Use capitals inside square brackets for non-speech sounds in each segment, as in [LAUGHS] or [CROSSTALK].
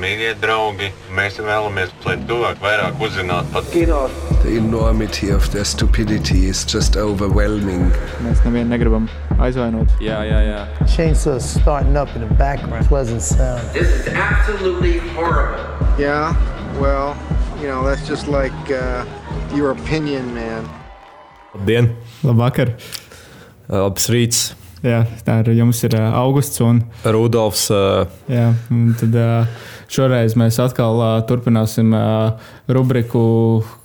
mīļie draugi, mēs vēlamies, lai cilvēki vairāk uzzinātu par kino. The enormity of their stupidity is just overwhelming. Mēs nevienu negribam aizvainot. Jā, jā, jā. Chainsaw starting up in the background. Pleasant sound. This is absolutely horrible. Yeah, well, you know, that's just like uh, your opinion, man. Labdien! Labvakar! Labs rīts! Jā, tā ir jums ir augusts un Rudolfs. Uh, jā, un tad šoreiz mēs atkal uh, turpināsim uh, rubriku,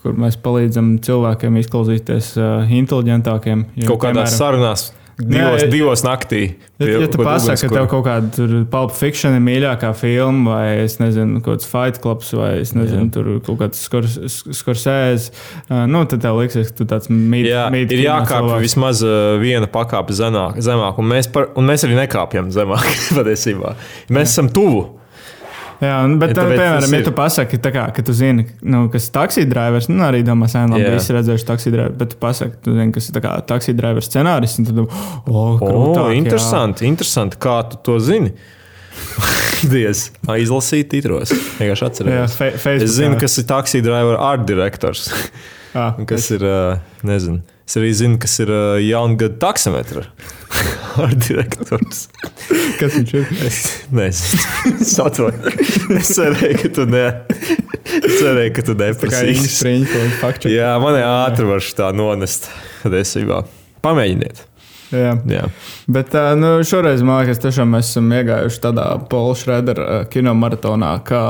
kur mēs palīdzam cilvēkiem izklausīties inteliģentākiem. Jo, kaut kādās piemēram, sarunās divos, jā, divos naktī. Ja, ja tu pasaki, ka tev kaut kāda Pulp Fiction ir mīļākā filma, vai es nezinu, kaut kāds Fight Club, vai es nezinu, jā. tur kaut kāds Scorsese, nu, tad tev liksies, ka tu tāds mīļš. Jā, mīt, ir jākāpj vismaz viena pakāpe zemāk, zemāk un, mēs par, un mēs arī nekāpjam zemāk [LAUGHS] patiesībā. Mēs jā. esam tuvu. Jā, bet, ja, tā, piemēram, ja tu pasaki, kā, ka tu zini, nu, kas ir taksīdrivers, nu, arī domā, ka labi, visi redzējuši taksīdriveru, bet tu pasaki, tu zini, kas ir taksīdrivers scenārijs, un tad, oh, krūtāk, oh, interesanti, jā. interesanti, kā tu to zini. [LAUGHS] Diez, izlasīt titros. Vienkārši atcerēties. Es zinu, kas ir taksīdriver art direktors. Ah, kas es... ir, nezinu. Es arī zinu, kas ir uh, jaungada taksometra ar direktors. [LAUGHS] Kas viņš ir? Es nezinu. Es atvainojos. Es cerēju, ka tu ne. Es cerēju, ka tu neprasīsi. Jā, man ātri var tā nonest. Desībā. Pamēģiniet. Jā. Jā. Bet nu, šoreiz man liekas, tiešām mēs esam iegājuši tādā Paula Šrēdera kinomaratonā, kā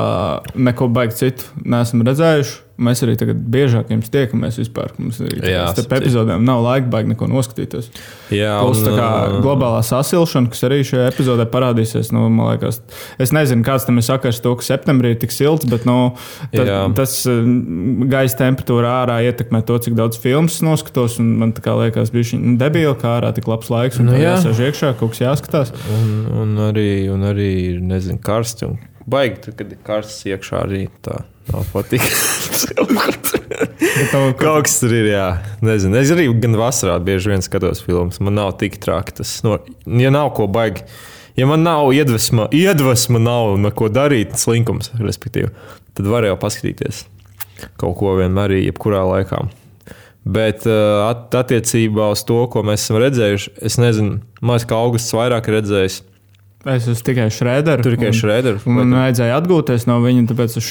neko baigt citu neesam redzējuši. Mēs arī tagad biežāk jums tiekamies vispār. Mums arī starp epizodēm nav laika baigi neko noskatīties. Jā, Plus tā kā globālā sasilšana, kas arī šajā epizodē parādīsies. Nu, liekas, es nezinu, kāds tam ir sakars to, ka septembrī ir tik silts, bet nu, tad, tas gaisa temperatūra ārā ietekmē to, cik daudz filmas noskatos. Man liekas, bija nu, debīli, kā ārā tik labs laiks. Un nu, jāsēž iekšā, kaut kas jāskatās. Un, un arī, un arī nezinu, karsti. Un baigi, kad ir karsts iekšā arī tā. Nav patīk. [LAUGHS] Kaut kas tur ir, jā. Nezinu. Es arī gan vasarā bieži vien skatos filmas. Man nav tik traki tas. No, ja nav ko baigi, ja man nav iedvesma, iedvesma nav neko darīt, slinkums, respektīvi, tad var jau paskatīties kaut ko vienmēr, jebkurā laikā. Bet uh, at, attiecībā uz to, ko mēs esam redzējuši, es nezinu, man liekas, ka augusts vairāk redzējis Es esmu tikai Šrēders. Tur tikai Šrēders. Man vajadzēja atgūties no viņa, tāpēc es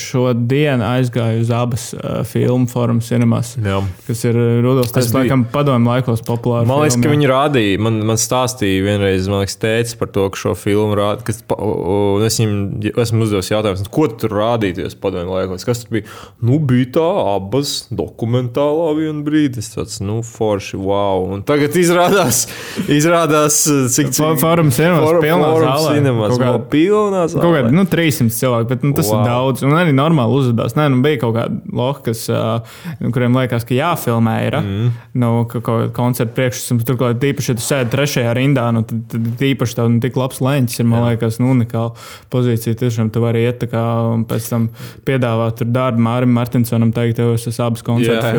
šodien aizgāju uz abas uh, filmu formu cinemas. Jā. Kas ir Rudolf. Tas, bija... laikam, padomju laikos populārs. Man liekas, filmu, ka viņi rādīja, man, man stāstīja vienreiz, man liekas, teica par to, ka šo filmu rāda. Kas, un es viņam esmu uzdevis jautājumu, ko tu tur rādīties padomju laikos. Kas tur bija? Nu, bija tā abas dokumentālā vienu brīdi. Es tāds, nu, forši, wow. Un tagad izrādās, izrādās cik cik. Forum cinemas for, pilnā zālē. Cinemas, kaut kāda pilnā zālē. Kaut kāda, nu, 300 cilvēku, bet nu, tas wow. ir daudz. Un arī normāli uzvedās. Nē, nu, bija kaut kāda loha, kas, uh, kuriem liekas, ka jāfilmē ir. Mm. Nu, ka kaut kāda koncerta priekšsakums, turklāt īpaši, ja tu sēdi trešajā rindā, nu, tad, tad īpaši tev nu, tik labs leņķis ir, man Jā. liekas, nu, unikāla pozīcija. Tiešām tu vari iet tā kā un pēc tam piedāvāt tur darbu Mārim Martinsonam, teikt, tev es esmu abas koncerta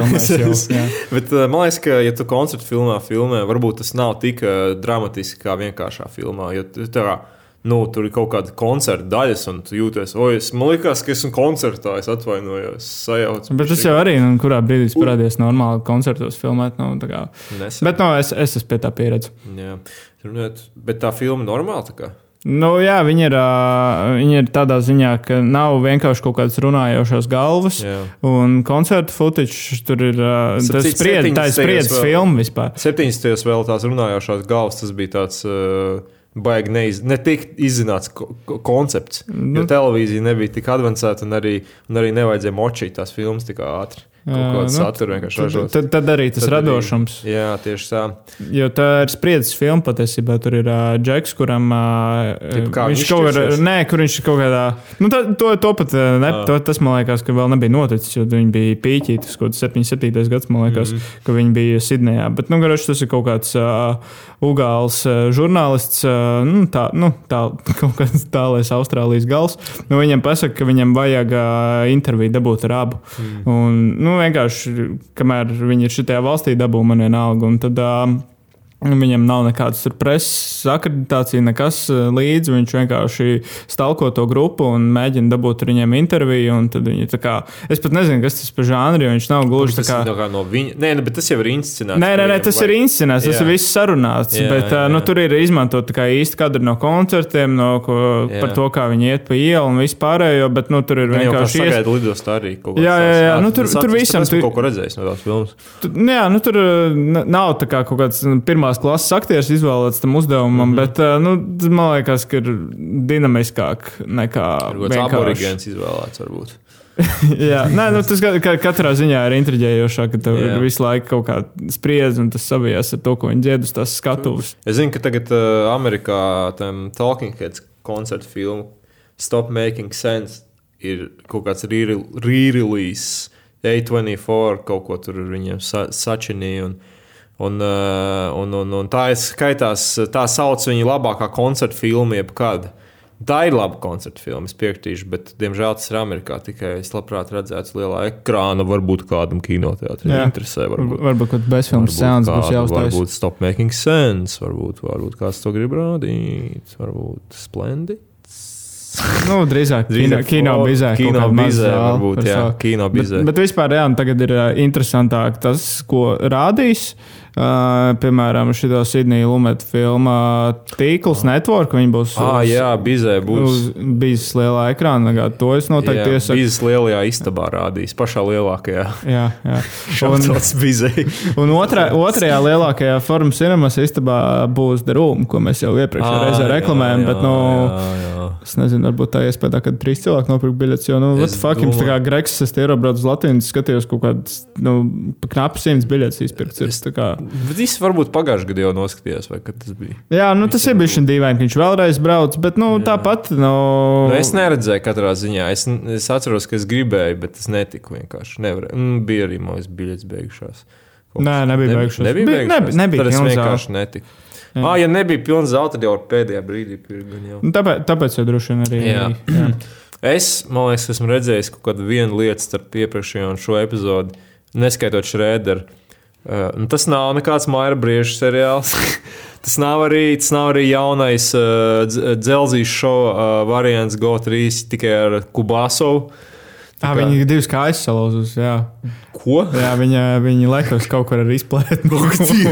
jā. [LAUGHS] bet man liekas, ka, ja tu koncertu filmā filmē, varbūt tas nav tik dramatiski kā vienkāršā filmā. Jo tā, nu, tur ir kaut kāda koncerta daļas, un tu jūties, oi, es, man liekas, ka esmu koncertā, es atvainojos, sajaucu. Bet tas jau arī, nu, kurā brīdī tas parādījās normāli koncertos filmēt. Nu, kā, bet no, nu, es, es esmu pie tā pieredzes. Jā, runāt, bet tā filma normāli. Nu, jā, viņi ir, uh, viņi ir tādā ziņā, ka nav vienkārši kaut kādas runājošas galvas. Jā. Un koncerta footage tur ir. Uh, tas spried, tā ir spriedzes filma vispār. 70. vēl tās runājošās galvas, tas bija tāds. Uh, baigi neiz, ne tik izzināts ko, koncepts. Nu. Jo televīzija nebija tik avansēta, un arī, un arī nevajadzēja močīt tās filmas tik ātri. Kāda nu, satura vienkārši ražot. Tad, tad arī tas tad radošums. Arī, jā, tieši tā. Jo tā ir spriedzes filma patiesībā. Tur ir uh, Džeks, kuram uh, viņš kaut kādā, nē, kur viņš kaut kādā, nu tā, to, to pat, ne, to, tas man liekas, ka vēl nebija noticis, jo viņi bija pīķītis, kaut kāds 77. gads, man liekas, mm -hmm. ka viņi bija Sidnejā. Bet, nu, garoši tas ir kaut kāds uh, ugāls uh, žurnālists, uh, nu, tā, nu, tā, [LAUGHS] kaut kāds tālais Austrālijas gals. Nu, viņam pasaka, ka viņam vajag uh, interviju dabūt ar abu. Mm. Un, nu, nu, vienkārši, kamēr viņi ir šajā valstī, dabū man vienalga. Un tad, uh, Viņam nav nekādas preses akreditācija, nekas eh, līdzi. Viņš vienkārši stalko to grupu un mēģina dabūt ar viņiem interviju. Kā, es pat nezinu, kas tas par žānru, jo viņš nav gluži tas kā... kā no viņa. Nē, nu, bet tas jau ir inscenēts. Nē, nē, nē tas vai... ir inscenēts, tas jā. ir viss sarunāts. Jā, bet jā, jā. Nu, tur ir izmantot īsti kadri no koncertiem, no, ko, jā. par to, kā viņi iet pa ielu un vispārējo. Bet nu, tur ir vienkārši. Tas ir lidostā arī. Jā, jā, jā. Nu, tur, tur visam ir. Kaut ko redzējis no tās filmas. Tur, jā, nu, tur nav tā kā kaut kāds pirmā pirmās klases aktieris izvēlēts tam uzdevumam, mm -hmm. bet nu, man liekas, ka ir dinamiskāk nekā. Varbūt aborigēns izvēlēts. Varbūt. [LAUGHS] jā, nē, nu, tas katrā ziņā ir intriģējošāk, ka tev jā. ir visu laiku kaut kāda spriedze un tas savijās ar to, ko viņi dzied uz tās skatuves. Es zinu, ka tagad uh, Amerikā tam Talking Heads koncertu filmu Stop Making Sense ir kaut kāds re-release. A24 kaut ko tur viņiem sa sačinīja. Un, Un, eh, un, un, un tā ir skaitās, tā sauc viņa labākā koncerta filma, jebkad. Tā ir laba koncerta filma, es piekritīšu, bet, diemžēl, tas ir Amerikā. Tikai es labprāt redzētu lielā ekrāna, varbūt kādam kinoteātrim interesē. Varbūt, varbūt kāds bezfilms sēns būs jāuzstāj. Varbūt Stop Making Sense, varbūt, varbūt kāds to grib rādīt, varbūt Splendid. nu, drīzāk, drīzāk kino, bizē. Kino bizē, varbūt, jā, kino bizē. Bet, bet vispār, jā, tagad ir uh, interesantāk tas, ko rādīs. Uh, piemēram, šī Sidnija Lumeta filma Tīkls Network. Viņa būs. Ah, uz, jā, bizē būs. Bijis lielā ekrānā. To es noteikti iesaku. Bijis lielajā istabā rādījis, pašā lielākajā. Jā, jā. [LAUGHS] un, un otrā, otrajā lielākajā formas cinemas istabā būs The Room, ko mēs jau iepriekšējā ah, reizē reklamējam. Bet, nu, jā, jā. Es nezinu, varbūt tā iespēja, ka trīs cilvēki nopirka biļetes. Jo, nu, es fuck, jums tā kā Gregs, es ierobraucu uz Latviju, skatījos kaut kādas, nu, knapi simts biļetes izpirkts. Es, kā... Viss varbūt pagājušajā gadā jau noskatījās, vai tas bija. Jā, nu, tas ir bijis šī dīvaini, ka viņš vēlreiz brauc, bet nu, jā. tāpat. Nu... Nu, es neredzēju katrā ziņā. Es, es atceros, ka es gribēju, bet es netiku vienkārši. Nevarēju. Mm, bija arī mūsu biļetes beigušās. Nē, nebija beigušās. Nebija beigušās. Nebija, nebija, nebija es vienkārši netiku. Jā. Ah, ja nebija pilns zelta, tad jau pēdējā brīdī pirkstu. Nu, tāpēc, tāpēc jau droši vien arī. Jā. jā. [CLEARS THROAT] Es, man liekas, esmu redzējis kaut kādu vienu lietu starp iepriekšējo un šo epizodi, neskaitot Šrēderu. Uh, tas nav nekāds Maira Brieža seriāls. [LAUGHS] tas, nav arī, tas nav arī jaunais uh, dzelzīs šova uh, variants GO3 tikai ar Kubasovu. Tā kā... Viņa divas kājas salauzus. Jā. Ko? Jā, viņa, viņa laikos kaut kur arī izplēta.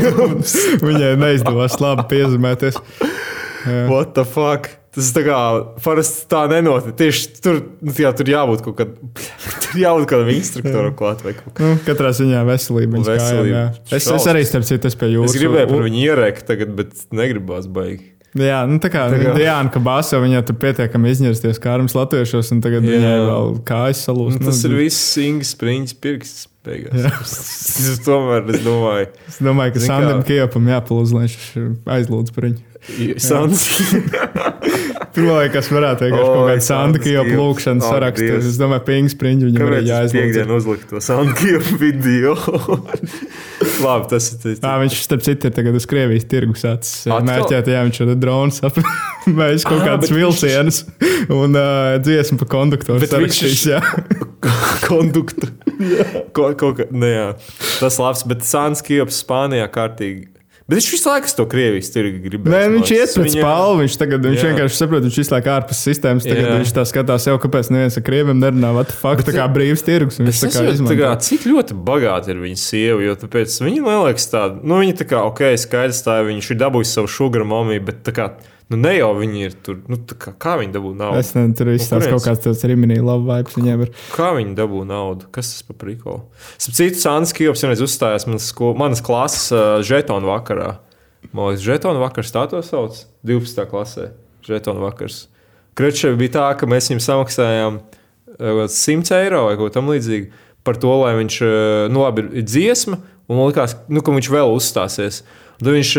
[LAUGHS] Viņai neizdevās labi piezīmēties. What the fuck? Tas tā kā parasti tā nenotiek. Tieši tur, nu, jā, tur jābūt kaut kādam, tur jābūt kādam instruktoram klāt. Nu, katrā ziņā veselība. veselība. Kājām, es, es arī starp citu pie jūras. Es gribēju par viņu ierēkt tagad, bet negribās baigi. Jā, nu tā kā, kā... Diana Kabāsa, viņa tur pietiekami izņersties kārmas latviešos, un tagad jā. viņai vēl kājas salūst. Nu, tas nu, ir viss Ingas spriņķis pirksts. [LAUGHS] es tomēr es domāju, es domāju ka Sandam Kiepam jāpalūdz, lai viņš aizlūdz par viņu. Sands. [LAUGHS] Pirmā lieta, kas varētu būt kaut kāda Sandkija plūkšanas sarakstā. Es domāju, Pings Spriņģi viņam arī jāizlūdz. Piekdien uzlikt to Sandkija video. [LAUGHS] Labi, tas ir. Tā, viņš, starp citu, ir tagad uz Krievijas tirgus acis. Mērķēt, jā, viņš ir drons [LAUGHS] apmēģinājis kaut kādas vilcienus un uh, dziesmu pa konduktoru sarakstīs. [LAUGHS] Konduktoru. Ko, ko, ne, jā. Tas labs, bet Sandkija Spānijā kārtīgi Bet viņš visu laiku to Krievijas tirgu gribēja. Nē, viņš iet pēc viņa... palva. Viņš, tagad, viņš jā. vienkārši saprot, viņš visu laiku ārpus sistēmas. Tagad jā. viņš tā skatās, jau kāpēc neviens ar krieviem nerunā. What the fuck, tā kā brīvs tirgus. Viņš tā kā izmanto. Kā, cik ļoti bagāti ir viņa sieva, jo tāpēc viņa neliekas tāda, nu viņa tā kā, ok, skaidrs tā, viņš ir dabūjis savu sugar momiju, bet tā kā Nu, ne jau viņi ir tur. Nu, kā, kā viņi dabū naudu? Es nezinu, tur viss tās kaut kāds tāds riminī labi vibes viņiem ir. Kā viņi dabū naudu? Kas tas par prikolu? Citu Sāns Kijovs vienreiz uzstājās manas, manas klases uh, žetonu vakarā. Man liekas, žetonu vakars tā to sauc. 12. klasē. Žetonu vakars. Krečev bija tā, ka mēs viņam samaksājām 100 eiro vai ko tamlīdzīgu par to, lai viņš, nu, labi, ir dziesma, un man liekas, nu, ka viņš vēl uzstāsies. Tad viņš,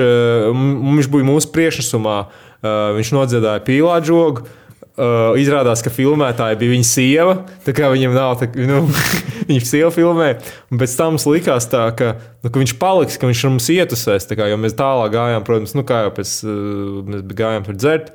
viņš bija mūsu priekšnesumā, viņš nodziedāja pīlāģu žogu. Uh, izrādās, ka filmētāja bija viņa sieva. Tā kā viņam nav tā, nu, [LAUGHS] viņa sieva filmē. Un pēc tam mums likās, tā, ka, nu, ka viņš paliks, ka viņš mums ietusēs. Kā, jo mēs tālāk gājām, protams, nu, kā jau pēc, uh, mēs gājām tur dzert.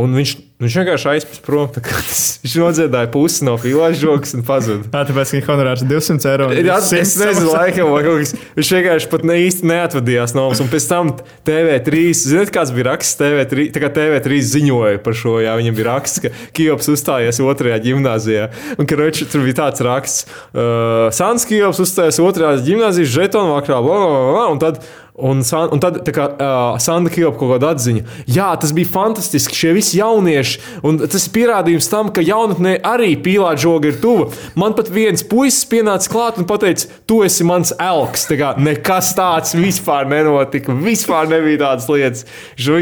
Un viņš, viņš vienkārši aizpūs prom. [LAUGHS] Viņš nodziedāja pusi no filmas joks un pazuda. Tā tāpēc, ka viņa honorārs ir 200 eiro. Jā, es nezinu, laikam, vai kaut kas. Viņš vienkārši pat ne īsti neatvadījās no mums. Un pēc tam TV3, zināt, kāds bija raksts TV3, tā kā TV3 ziņoja par šo, jā, viņam bija raksts, ka Kijops uzstājies otrajā gimnāzijā. Un, ka reči, tur bija tāds raksts, uh, Sans Kijops uzstājies otrajā gimnāzijas žetonu vakarā, bla, bla, bla, un tad Un, un tad kā, uh, Sanda Kilpa kaut kāda atziņa, jā, tas bija fantastiski, šie visi jaunieši, un tas ir pierādījums tam, ka jaunatnē arī pīlāta žoga ir tuva. Man pat viens puisis pienāca klāt un teica, tu esi mans elks. Tā kā nekas tāds vispār nenotika, vispār nebija tādas lietas.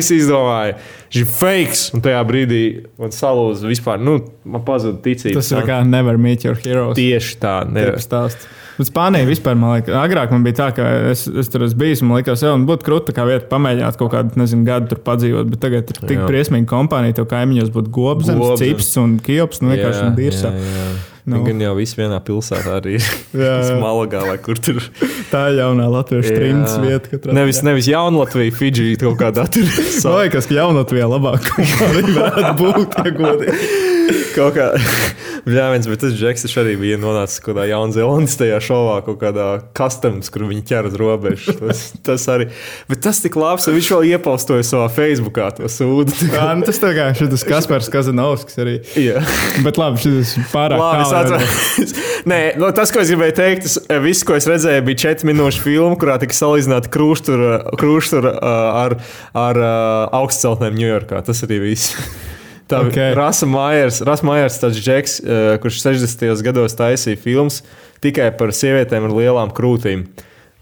Visu izdomāja. Viņš ir fakes, un tajā brīdī man salūza vispār, nu, man pazuda ticība. Tas ir kā never meet your heroes. Tieši tā, nevar stāstīt. Bet Spānija vispār, man liekas, agrāk man bija tā, ka es, es tur esmu bijis. Man liekas, jau būtu krūta kā vieta pamēģināt kaut kādu, nezinu, gadu tur padzīvot. Bet tagad ir tik briesmīga kompānija, tev kaimiņos būtu gobzems. cips un kiops. Nu, vienkārši jā, birsā. Jā, jā. Nu. Gan jau viss vienā pilsētā arī ir. Jā, jā. [LAUGHS] Malagā vai kur tur. Tā ir jaunā Latvijas trījus vieta. Nevis, nevis jauna Latvija, Fidži kaut kādā tur. [LAUGHS] Man liekas, ka jaunatvijā labāk [LAUGHS] arī varētu būt. Ja godīgi. Kaut kā. [LAUGHS] Jā, viens, bet tas Džeks arī bija nonācis kaut kādā Jaunzēlandes tajā šovā, kaut kādā customs, kur viņi ķer uz robežas. Tas, tas arī. Bet tas tik labs, ka viņš vēl iepaustoja savā Facebookā to sūdu. [LAUGHS] Jā, nu tas tā kā šis Kaspars Kazanovskis arī. Jā. Bet labi, šis pārāk labi. Nē, no, nu, tas, ko es gribēju teikt, tas viss, ko es redzēju, bija 4 minūšu filma, kurā tika salīdzināta krūštura, krūštura ar, ar augstceltnēm Ņujorkā. Tas arī viss. [LAUGHS] Tā okay. Rasa Maiers, Rasa Maiers tāds džeks, uh, kurš 60. gados taisīja filmas tikai par sievietēm ar lielām krūtīm.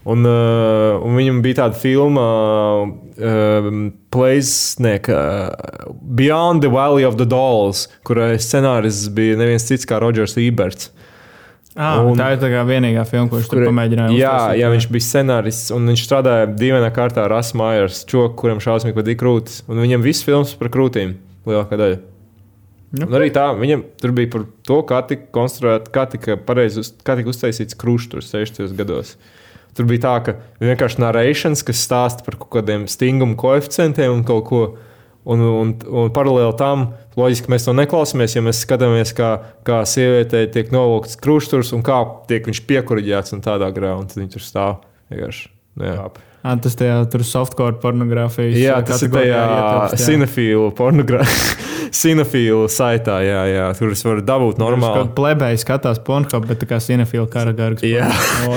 Un, uh, un viņam bija tāda filma, uh, Plays, ne, uh, Beyond the Valley of the Dolls, kurai scenārijs bija neviens cits kā Rodžers Eberts. Ah, un, tā ir tā vienīgā filma, ko viņš tur pamēģināja. Jā, uztaisīt, jā, viņš bija scenārists un viņš strādāja dīvainā kārtā ar čoku, kuram šausmīgi patīk krūtis. Un viņam viss filmas par krūtīm lielākā daļa. Nu, un arī tā, viņam tur bija par to, kā tika konstruēta, kā tika, pareizi, kā tika uztaisīts krušs 60. gados. Tur bija tā, ka vienkārši narēšanas, kas stāsta par kaut kādiem stinguma koeficientiem un kaut ko. Un, un, un paralēli tam, loģiski, mēs to neklausāmies, ja mēs skatāmies, kā, kā sievietei tiek novilkts krusturs un kā tiek viņš piekuriģēts un tādā grā, un tad viņi tur stāv vienkārši. Nu, jā. À, tas tajā tur softcore pornogrāfijas. Jā, tas ir tajā cinefīlu pornogrāfijā. [LAUGHS] Cinefīlu saitā, jā, jā. Tur es varu dabūt normāli. Tur plebēji skatās pornogrāfiju, bet tā kā cinefīla kara gargs. Jā.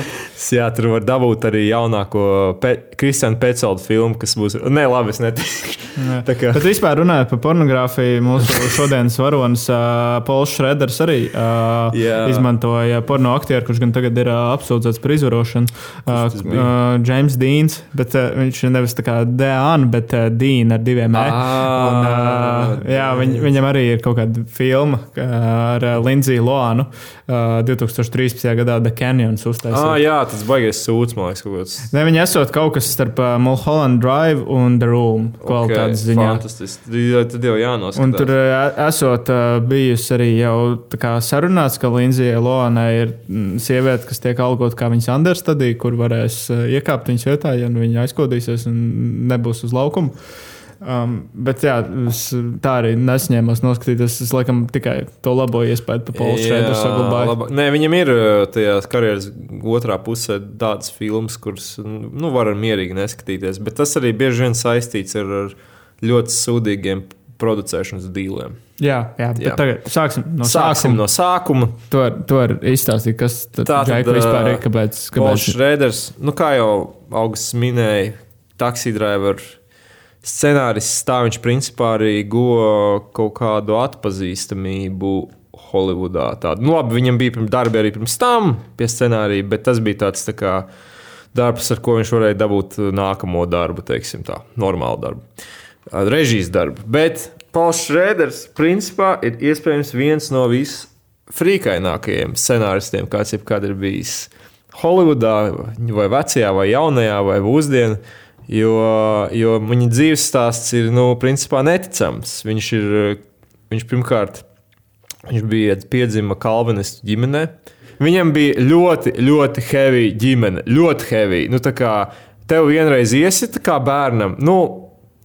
[LAUGHS] jā, tur var dabūt arī jaunāko Pe Kristiānu Peceldu filmu, kas būs. Nē, labi, es neteikšu. Kā... Bet vispār runājot par pornogrāfiju, mūsu [LAUGHS] šodienas varonis uh, Pols Šreders arī uh, yeah. izmantoja porno aktieru, kurš gan tagad ir uh, apsūdzēts par izvarošanu. Uh, James Deans, bet uh, viņš ir nevis tā kā Dean, bet uh, Dean ar diviem e. Un, uh, jā, viņ, viņam arī ir kaut kāda filma ar uh, Lindsiju Loānu. Uh, 2013. gadā The Canyons uztaisīja. Ah, jā, tas baigais sūds, man liekas, kaut kāds. Ne, viņi esot kaut kas starp uh, Mulholland Drive un The Room. Okay tādas ziņā. Fantastiski. Tad jau jānoskatās. Un tur esot bijusi arī jau sarunāts, ka Linzija Loana ir mm, sieviete, kas tiek algot kā viņas understudy, kur varēs iekāpt viņas vietā, ja nu viņa aizkodīsies un nebūs uz laukumu. Um, bet jā, es tā arī nesņēmos noskatīties. Es laikam tikai to labo iespēju par Paulu Šrēderu saglabāju. Nē, viņam ir tajā karjeras otrā pusē tādas filmas, kuras nu, var mierīgi neskatīties. Bet tas arī bieži vien saistīts ar, ar ļoti sūdīgiem producēšanas dīliem. Jā, jā, jā. tagad sāksim no sāksim sākuma. No sākuma. To, to var izstāstīt, kas vispār ir. Kāpēc? kāpēc... Šrēders, nu kā jau Augusts minēja, taksī driver. Scenārists tā viņš principā arī guva kaut kādu atpazīstamību Holivudā. Tādu. Nu, labi, viņam bija darbi arī pirms tam pie scenārija, bet tas bija tāds tā kā, darbs, ar ko viņš varēja dabūt nākamo darbu, teiksim tā, normālu darbu režijas darbu. Bet Pauls Šrēders principā ir iespējams viens no visfrīkainākajiem scenāristiem, kāds jebkad ir bijis Holivudā, vai vecajā, vai jaunajā, vai mūsdienā. Jo, jo viņa dzīves stāsts ir nu, principā neticams. Viņš ir viņš pirmkārt viņš bija piedzima kalvinistu ģimenē. Viņam bija ļoti, ļoti heavy ģimene. Ļoti heavy. Nu, tā kā tev vienreiz iesit kā bērnam, nu,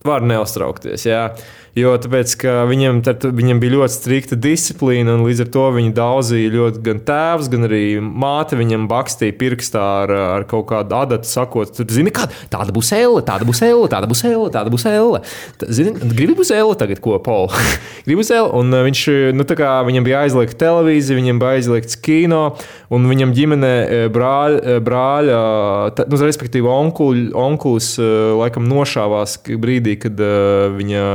var neuztraukties. Jā. Jo tāpēc, viņam, tad, viņam bija ļoti strikta disciplīna, un līdz ar to viņi daudzīja ļoti gan tēvs, gan arī māte viņam bakstīja pirkstā ar, ar kaut kādu adatu, sakot, tur, zini, kā tāda būs elle, tāda būs elle, tāda būs elle, tāda būs elle. Zini, gribi būs elle tagad, ko Paul? [LAUGHS] gribi būs elle, un viņš, nu, tā kā viņam bija aizliegta televīzija, viņam bija aizliegts kino, un viņam ģimenē brāļa, brāļa nu, respektīvi onkuļ, onkulis, laikam nošāvās brīdī, kad viņa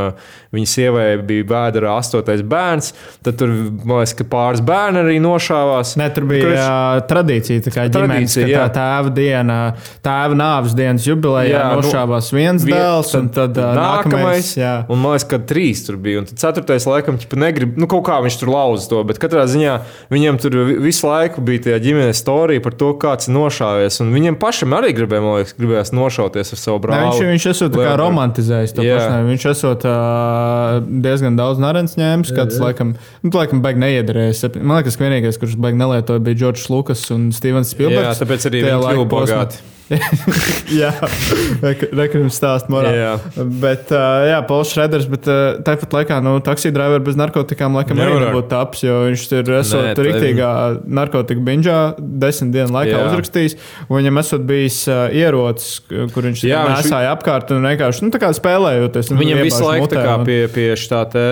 viņa sievai bija vēdera astotais bērns. Tad tur, liekas, ka pāris bērni arī nošāvās. Ne, tur bija Kurš... tradīcija, tā kā ģimenes, ka tā tēva diena, tēva nāves dienas jubilejā jā, nu, nošāvās viens vien, dēls, un tad uh, nākamais. nākamais un man liekas, ka trīs tur bija. Un tad ceturtais, laikam, negrib, nu kaut kā viņš tur lauza to, bet katrā ziņā viņam tur visu laiku bija tā ģimenes storija par to, kāds ir nošāvies. Un viņam pašam arī gribēja, man liekas, gribējās nošauties ar savu brāli. Ne, viņš, viņš esot romantizējis to pašu. Viņš esot uh, diezgan daudz narens ņēmis, kad tas laikam, nu, laikam baigi neiederējis. Man liekas, ka vienīgais, kurš baigi nelietoja, bija Džordžs Lukas un Stevens Spielbergs. Jā, tāpēc arī viņi kļuva bagāti. Jā, rekrutējums stāsta morāli. Jā. Bet, uh, jā, Pols Šreders, bet uh, tāpat laikā, nu, taksī drivers bez narkotikām, laikam, Nevar. nebūtu taps, jo viņš ir esot rītīgā narkotika binžā desmit dienu laikā jā. uzrakstījis, un viņam esot bijis uh, ierocis, kur viņš jā, nesāja viņš... apkārt un vienkārši, nu, tā kā spēlējoties. Viņam visu laiku mutē, tā kā pie, pie štā te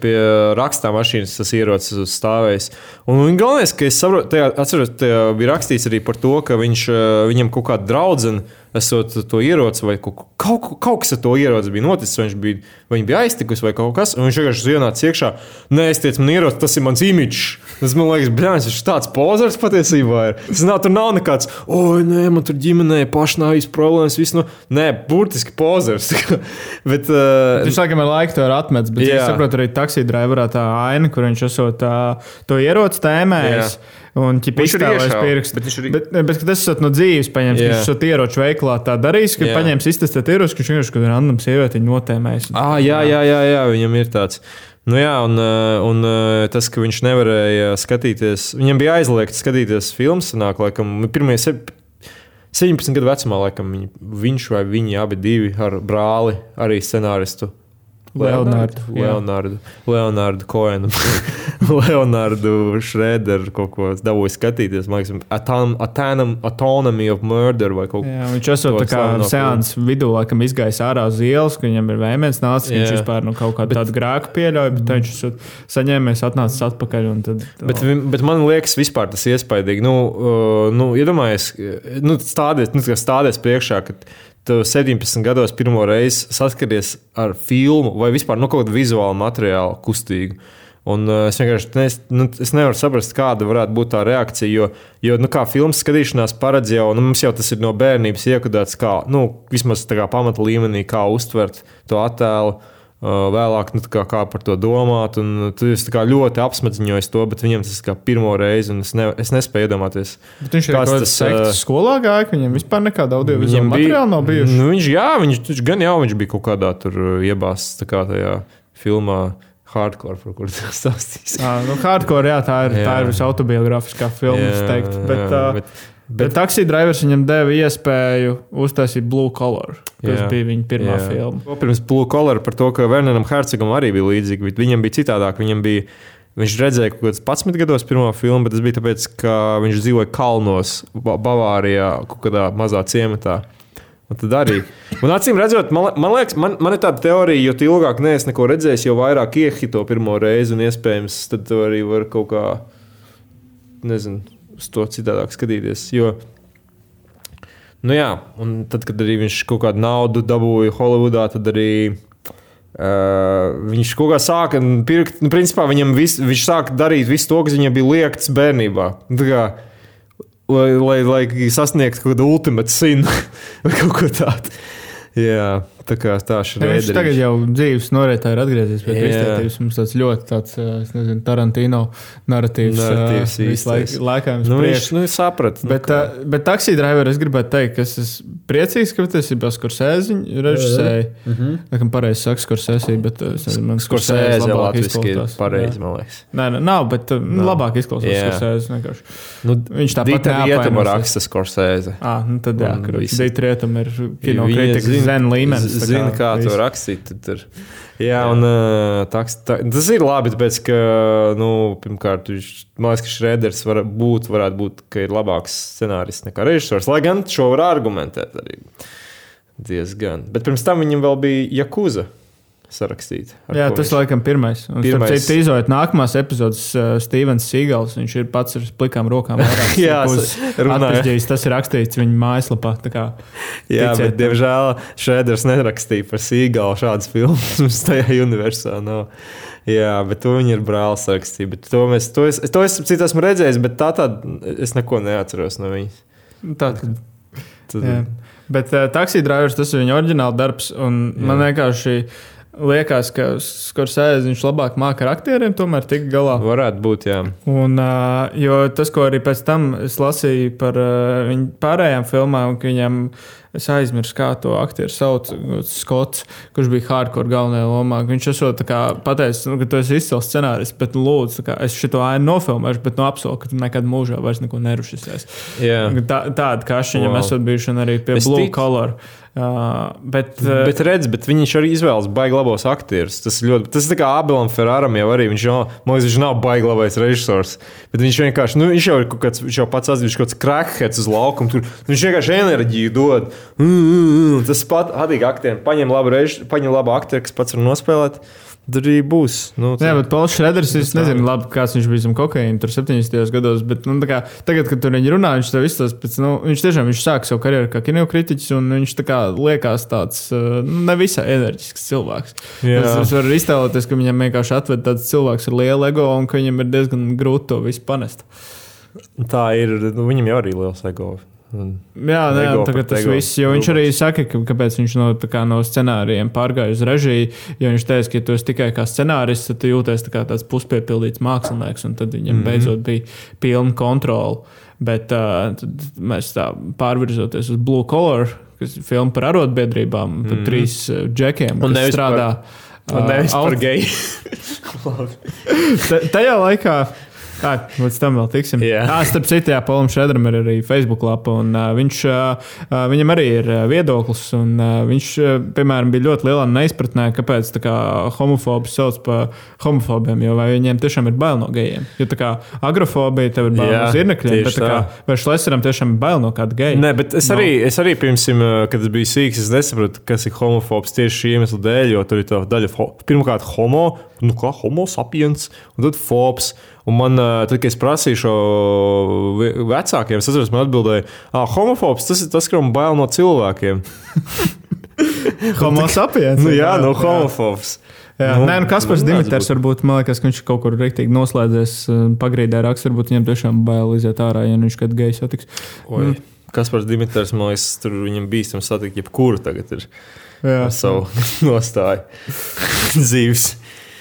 pie rakstā mašīnas tas ierocis stāvējis. Un galvenais, ka es saprotu, tajā, atceros, tajā bija rakstīts arī par to, ka viņš, viņam kaut kāda draudzene esot to ieroci, vai kaut, kaut, kaut kas ar to ieroci bija noticis, vai viņš bija, vai viņa bija aiztikusi, vai kaut kas. Un viņš vienkārši ienāca iekšā. Nē, es teicu, man ieroci, tas ir mans imidžs. Tas man liekas, blēņas, viņš ir tāds pozors patiesībā. Ir. Tas nav, tur nav nekāds, oi, nē, man tur ģimenē pašnāvīs problēmas. Viss, nu, nē, burtiski pozors. [LAUGHS] bet, uh, viņš laikam ir laika to atmetis, bet jā. es saprotu arī taksī driverā tā aina, kur viņš esot uh, to ieroci tēmējis. Jā. Un ķip iztēlojas pirkstu. Bet, ir... bet, bet, bet tas esot no dzīves paņemts, yeah. viņš esot ieroču veiklā tā darījis, ka yeah. paņems iztestēt ka viņš vienkārši kaut kādā random sievieti notēmēs. Ah, jā, jā, jā, jā, viņam ir tāds. Nu jā, un, un tas, ka viņš nevarēja skatīties, viņam bija aizliegts skatīties filmas, sanāk, laikam, pirmie 17 gadu vecumā, laikam, viņš vai viņi abi divi ar brāli, arī scenāristu Leonardu. Leonardu, Leonardu Koenu, [LAUGHS] Leonardu Šrēderu kaut ko dabūju skatīties. Man liekas, atom, atom, Autonomy of Murder vai kaut ko tādu. Viņš esot tā kā seans vidū, laikam izgājis ārā uz ielas, ka viņam ir vēmens nācis, viņš vispār nu, kaut kādu bet, tādu grēku pieļauj, bet viņš esot saņēmies, atnācis atpakaļ. Tad, bet, oh. bet man liekas, vispār tas iespaidīgi. Nu, uh, nu, iedomājies, nu, stādies, nu, stādies priekšā, ka tu 17 gados pirmo reizi saskaries ar filmu vai vispār nu, kaut kāda vizuāla materiāla kustīgu. Un, uh, es vienkārši nes, nu, es nevaru saprast, kāda varētu būt tā reakcija. Jo, jo nu, kā filmas skatīšanās paredz jau, nu, mums jau tas ir no bērnības iekodēts, kā nu, vismaz kā pamata līmenī, kā uztvert to attēlu. Vēlāk, nu, kā, kā par to domāt, un tas ļoti apsmadziņojas to, bet viņam tas ir pirmo reizi, un es, ne, es nespēju iedomāties. Bet viņš ir kaut kāds sekts skolā gājis, viņam vispār nekāda audiovizuāla materiāla nav bijusi. Nu, viņš, jā, viņš, viņš gan jau viņš bija kaut kādā tur iebāzts tajā filmā. Hardcore, par kuru tas [LAUGHS] stāstīs. Ah, nu, hardcore, jā, tā ir, jā. tā ir visautobiografiskā filma, jā, teikt. Bet, jā, uh, bet, Bet, taksija drivers viņam deva iespēju uztaisīt Blue Collar, kas jā, bija viņa pirmā jā. filma. Pirms Blue Collar par to, ka Vernonam Hercegam arī bija līdzīgi, bet viņam bija citādāk. Viņam bija, viņš redzēja kaut kāds 11 gados pirmo filmu, bet tas bija tāpēc, ka viņš dzīvoja kalnos, Bavārijā, kaut kādā mazā ciematā. Un tad arī. Un acīm redzot, man, man liekas, man, man ir tāda teorija, jo ilgāk neesmu neko redzējis, jo vairāk iehito pirmo reizi, un iespējams, tad arī var kaut kā, nezinu uz to citādāk skatīties. Jo, nu jā, un tad, kad arī viņš kaut kādu naudu dabūja Holivudā, tad arī. Uh, viņš kaut kā sāka pirkt, nu, principā viņam vis, viņš sāka darīt visu to, kas viņam bija liekts bērnībā. Nu, kā, lai, lai, lai sasniegtu kaut kādu ultimātu sinu [LAUGHS] vai kaut ko tādu. Jā, Tā kā tā ir. Viņš tagad jau dzīves noritē ir atgriezies pie izteikties. Mums tāds ļoti tāds, nezinu, Tarantino narratīvs. Narratīvs visu laiku nu, viņš nu, saprata. Nu, bet, nu, bet taksī driveris gribētu teikt, ka es esmu priecīgs, ka tas ir Skorsēziņa režisēji. Mm -hmm. Nekam pareizi saka Skorsēzī, bet man Skorsēzi labāk izklausās. Pareizi, man liekas. Nē, nē, nav, bet no. labāk izklausās Skorsēzi vienkārši. Nu, viņš tāpat rietumu raksta Skorsēzi. Ah, nu tad jā, Dita rietumu ir kino kritikas zen līmenis. Zina, kā visu. to rakstīt. Tad tur. Jā, un uh, taks, tā, tas ir labi, tāpēc, ka, nu, pirmkārt, viņš, man liekas, ka Šrēders var būt, varētu būt, ka ir labāks scenārists nekā režisors, lai gan šo var argumentēt arī diezgan. Bet pirms tam viņam vēl bija Jakuza sarakstīt. ar Jā, tas viņš- laikam pirmais. Un, Pirmais. pirmais. Citu, izojot nākamās epizodes, uh, Stevens Seagals, viņš ir pats ar plikām rokām. [LAUGHS] Jā, runāja. runājot. Tas ir rakstīts viņa mājaslapā. kā Jā, ticiet bet, diemžēl, Šrēders nerakstīja par sīgalu šādas filmas. [LAUGHS] Mums tajā universā nav. Jā, bet to viņi ir brālis rakstījis. To, mēs, to es, to es citu esmu redzējis, bet tā tāda es neko neatceros no viņas. Tā tad. Tad. Bet uh, taksija drivers tas ir viņa oriģināla darbs. un Man vienkārši liekas, ka Skorsēze viņš labāk māca ar aktieriem, tomēr tik galā. Varētu būt, jā. Un, uh, jo tas, ko arī pēc tam es lasīju par uh, viņu pārējām filmām, ka viņam es aizmirsu, kā to aktieru sauc, Skots, kurš bija hardcore galvenajā lomā. Viņš esot tā kā pateicis, nu, ka tu esi izcils scenārists, bet lūdzu, kā, es šo ainu nofilmēšu, bet nu, apsolu, ka tu nekad mūžā vairs neko nerušīsies. jā. Tā, tāda kā viņam Wow. esat bijuši un arī pie Es Blue ticu. Collar. Uh, bet, uh, Bet, redz, bet viņš arī izvēlas baigi labos aktierus. Tas ir ļoti. Tas ir kā Abelam Ferraram jau arī. Viņš jau, man liekas, viņš nav baigi labais režisors. Bet viņš vienkārši, nu, viņš jau ir kaut kāds, viņš jau pats atzīst, kaut kāds crackheads uz laukuma. Tur viņš vienkārši enerģiju dod. Mm, mm, mm. Tas pat attīk aktieriem. Paņem labu režisors, paņem labu aktieru, kas pats var nospēlēt. Tad arī būs. Nu, Jā, bet Pauls Šreders, es nezinu, labi, kāds viņš bija zem kokaīna, tur 70. gados, bet nu, tā kā, tagad, kad tur viņi runā, viņš tev izstāsta, nu, viņš tiešām viņš sāk savu karjeru kā kinokritiķis, un viņš tā kā liekas tāds uh, nu, nevisai enerģisks cilvēks. Jā. Es, es varu iztēloties, ka viņam vienkārši atved tāds cilvēks ar lielu ego, un ka viņam ir diezgan grūti to visu panest. tā ir. Nu, viņam jau arī liels ego. Jā, nē, tagad par tas ego. viss, jo viņš arī saka, ka, kāpēc viņš no, kā no scenārijiem pārgāja uz režiju. Jo viņš teica, ka, ja tu esi tikai kā scenārists, tad tu jūties tā kā tāds puspiepildīts mākslinieks, un tad viņam mm -hmm. beidzot bija pilna kontrole. Bet uh, mēs tā pārvirzoties uz Blue Collar, kas ir filma par arotbiedrībām, mm -hmm. par trīs uh, džekiem, Un kas nevis par- strādā. Un nevis par aut- geju. [LAUGHS] Ta- Tajā laikā. Tā, līdz tam vēl tiksim. Jā. Jā, starp citu, Polam Šedram ir arī Facebook lapa, un uh, viņš, uh, viņam arī ir viedoklis. Un, uh, viņš, uh, piemēram, bija ļoti lielā neizpratnē, kāpēc kā, homofobus sauc par homofobiem, jo vai viņiem tiešām ir bail no gejiem. Jo tā kā agrofobija tev ir bail no zirnekļiem, bet kā, vai Šleseram tiešām ir bail no kāda geja? Nē, bet es arī, es arī pirms, tam, kad es biju sīgs, es nesapratu, kas ir homofobs tieši šī iemesla dēļ, jo tur ir tā daļa, ho- pirmkārt, homo, nu kā homo sapiens, un tad fobs. Un man, tad, kad es prasīju šo ve- vecākiem, es atceros, man atbildēja, ah, homofobs tas ir tas, kam bail no cilvēkiem. [LAUGHS] homo sapiens. Nu, jā, no homofobs. Jā, Nu, nu, Nē, nu, Kaspars nu, Dimitrs varbūt, man liekas, ka viņš kaut kur rīktīgi noslēdzies pagrīdē raksts, varbūt viņam tiešām bail iziet ārā, ja nu viņš kad gejs satiks. Oi. Kas par Dimitrs, man liekas, tur viņam bīstam satikt, jebkuru tagad ir Jā, ar savu [LAUGHS] nostāju [LAUGHS] dzīves.